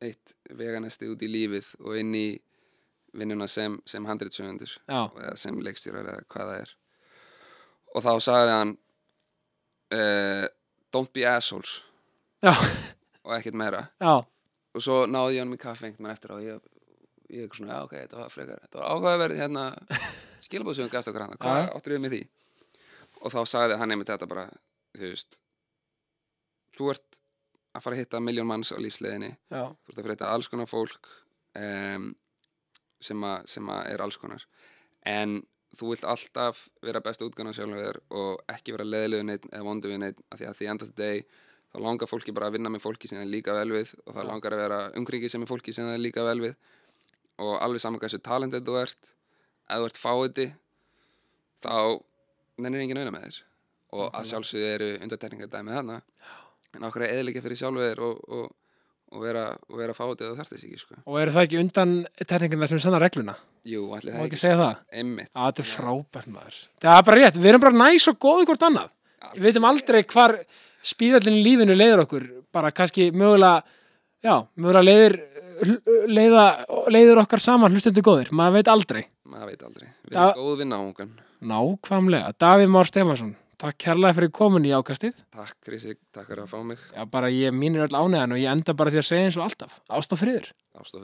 eitt veganesti út í lífið og inn í vinnuna sem, sem handritsöfundur eða sem leikstjórar eða hvað það er. Og þá sagði hann uh, don't be assholes.
Já.
og ekkert meira.
Já,
og svo náði ég hann með kaffi einhvern veginn eftir og ég, ég eitthvað svona, ok, þetta var frekar þetta var áhugaverð hérna við gafst okkur hann, hvað áttur við með því? Og þá sagði hann einmitt þetta bara þú veist þú ert að fara að hitta miljón manns á lífsleiðinni.
Já,
þú ert að fyrir þetta alls konar fólk um, sem, a, sem a er alls konar. En þú vilt alltaf vera besta útgána sjálfum þér og ekki vera leðilegu neitt eða vondu við neitt af því að því enda þetta deg þá langar fólki bara að vinna með fólki sem það er líka vel við og það langar að vera umkringi sem er fólki sem það er líka vel við. Og alveg saman hversu talentið þú ert ef þú ert fáiði þá nennir enginn auðna með þér. Og að sjálfsögðu eru undartekningar dæmið þarna. En okkur er eðilega fyrir sjálfu þér og, og, og vera, og vera fáið eða þarf þess ekki sko.
og eru það ekki undan tekningina sem sanna regluna?
Jú, allir það
ekki
ekki
segja það?
Einmitt
Já, þetta er frábært maður. Það er bara rétt, við erum bara næs og góði hvort annað. Við veitum aldrei hvar spírallin í lífinu leiður okkur. Bara kannski mögulega, já, mögulega leiðir, leiða, leiður okkar saman hlustendur góðir. Maður veit aldrei.
Maður veit aldrei Við erum góð vinna ángan
Nákvæmlega. Davíð Már Stefansson, takk kærlega fyrir komin í ákastið.
Takk Krissi, takk fyrir að fá mig
Já, bara ég mínir öll ánæðan og ég enda bara því að segja eins og alltaf. Ást og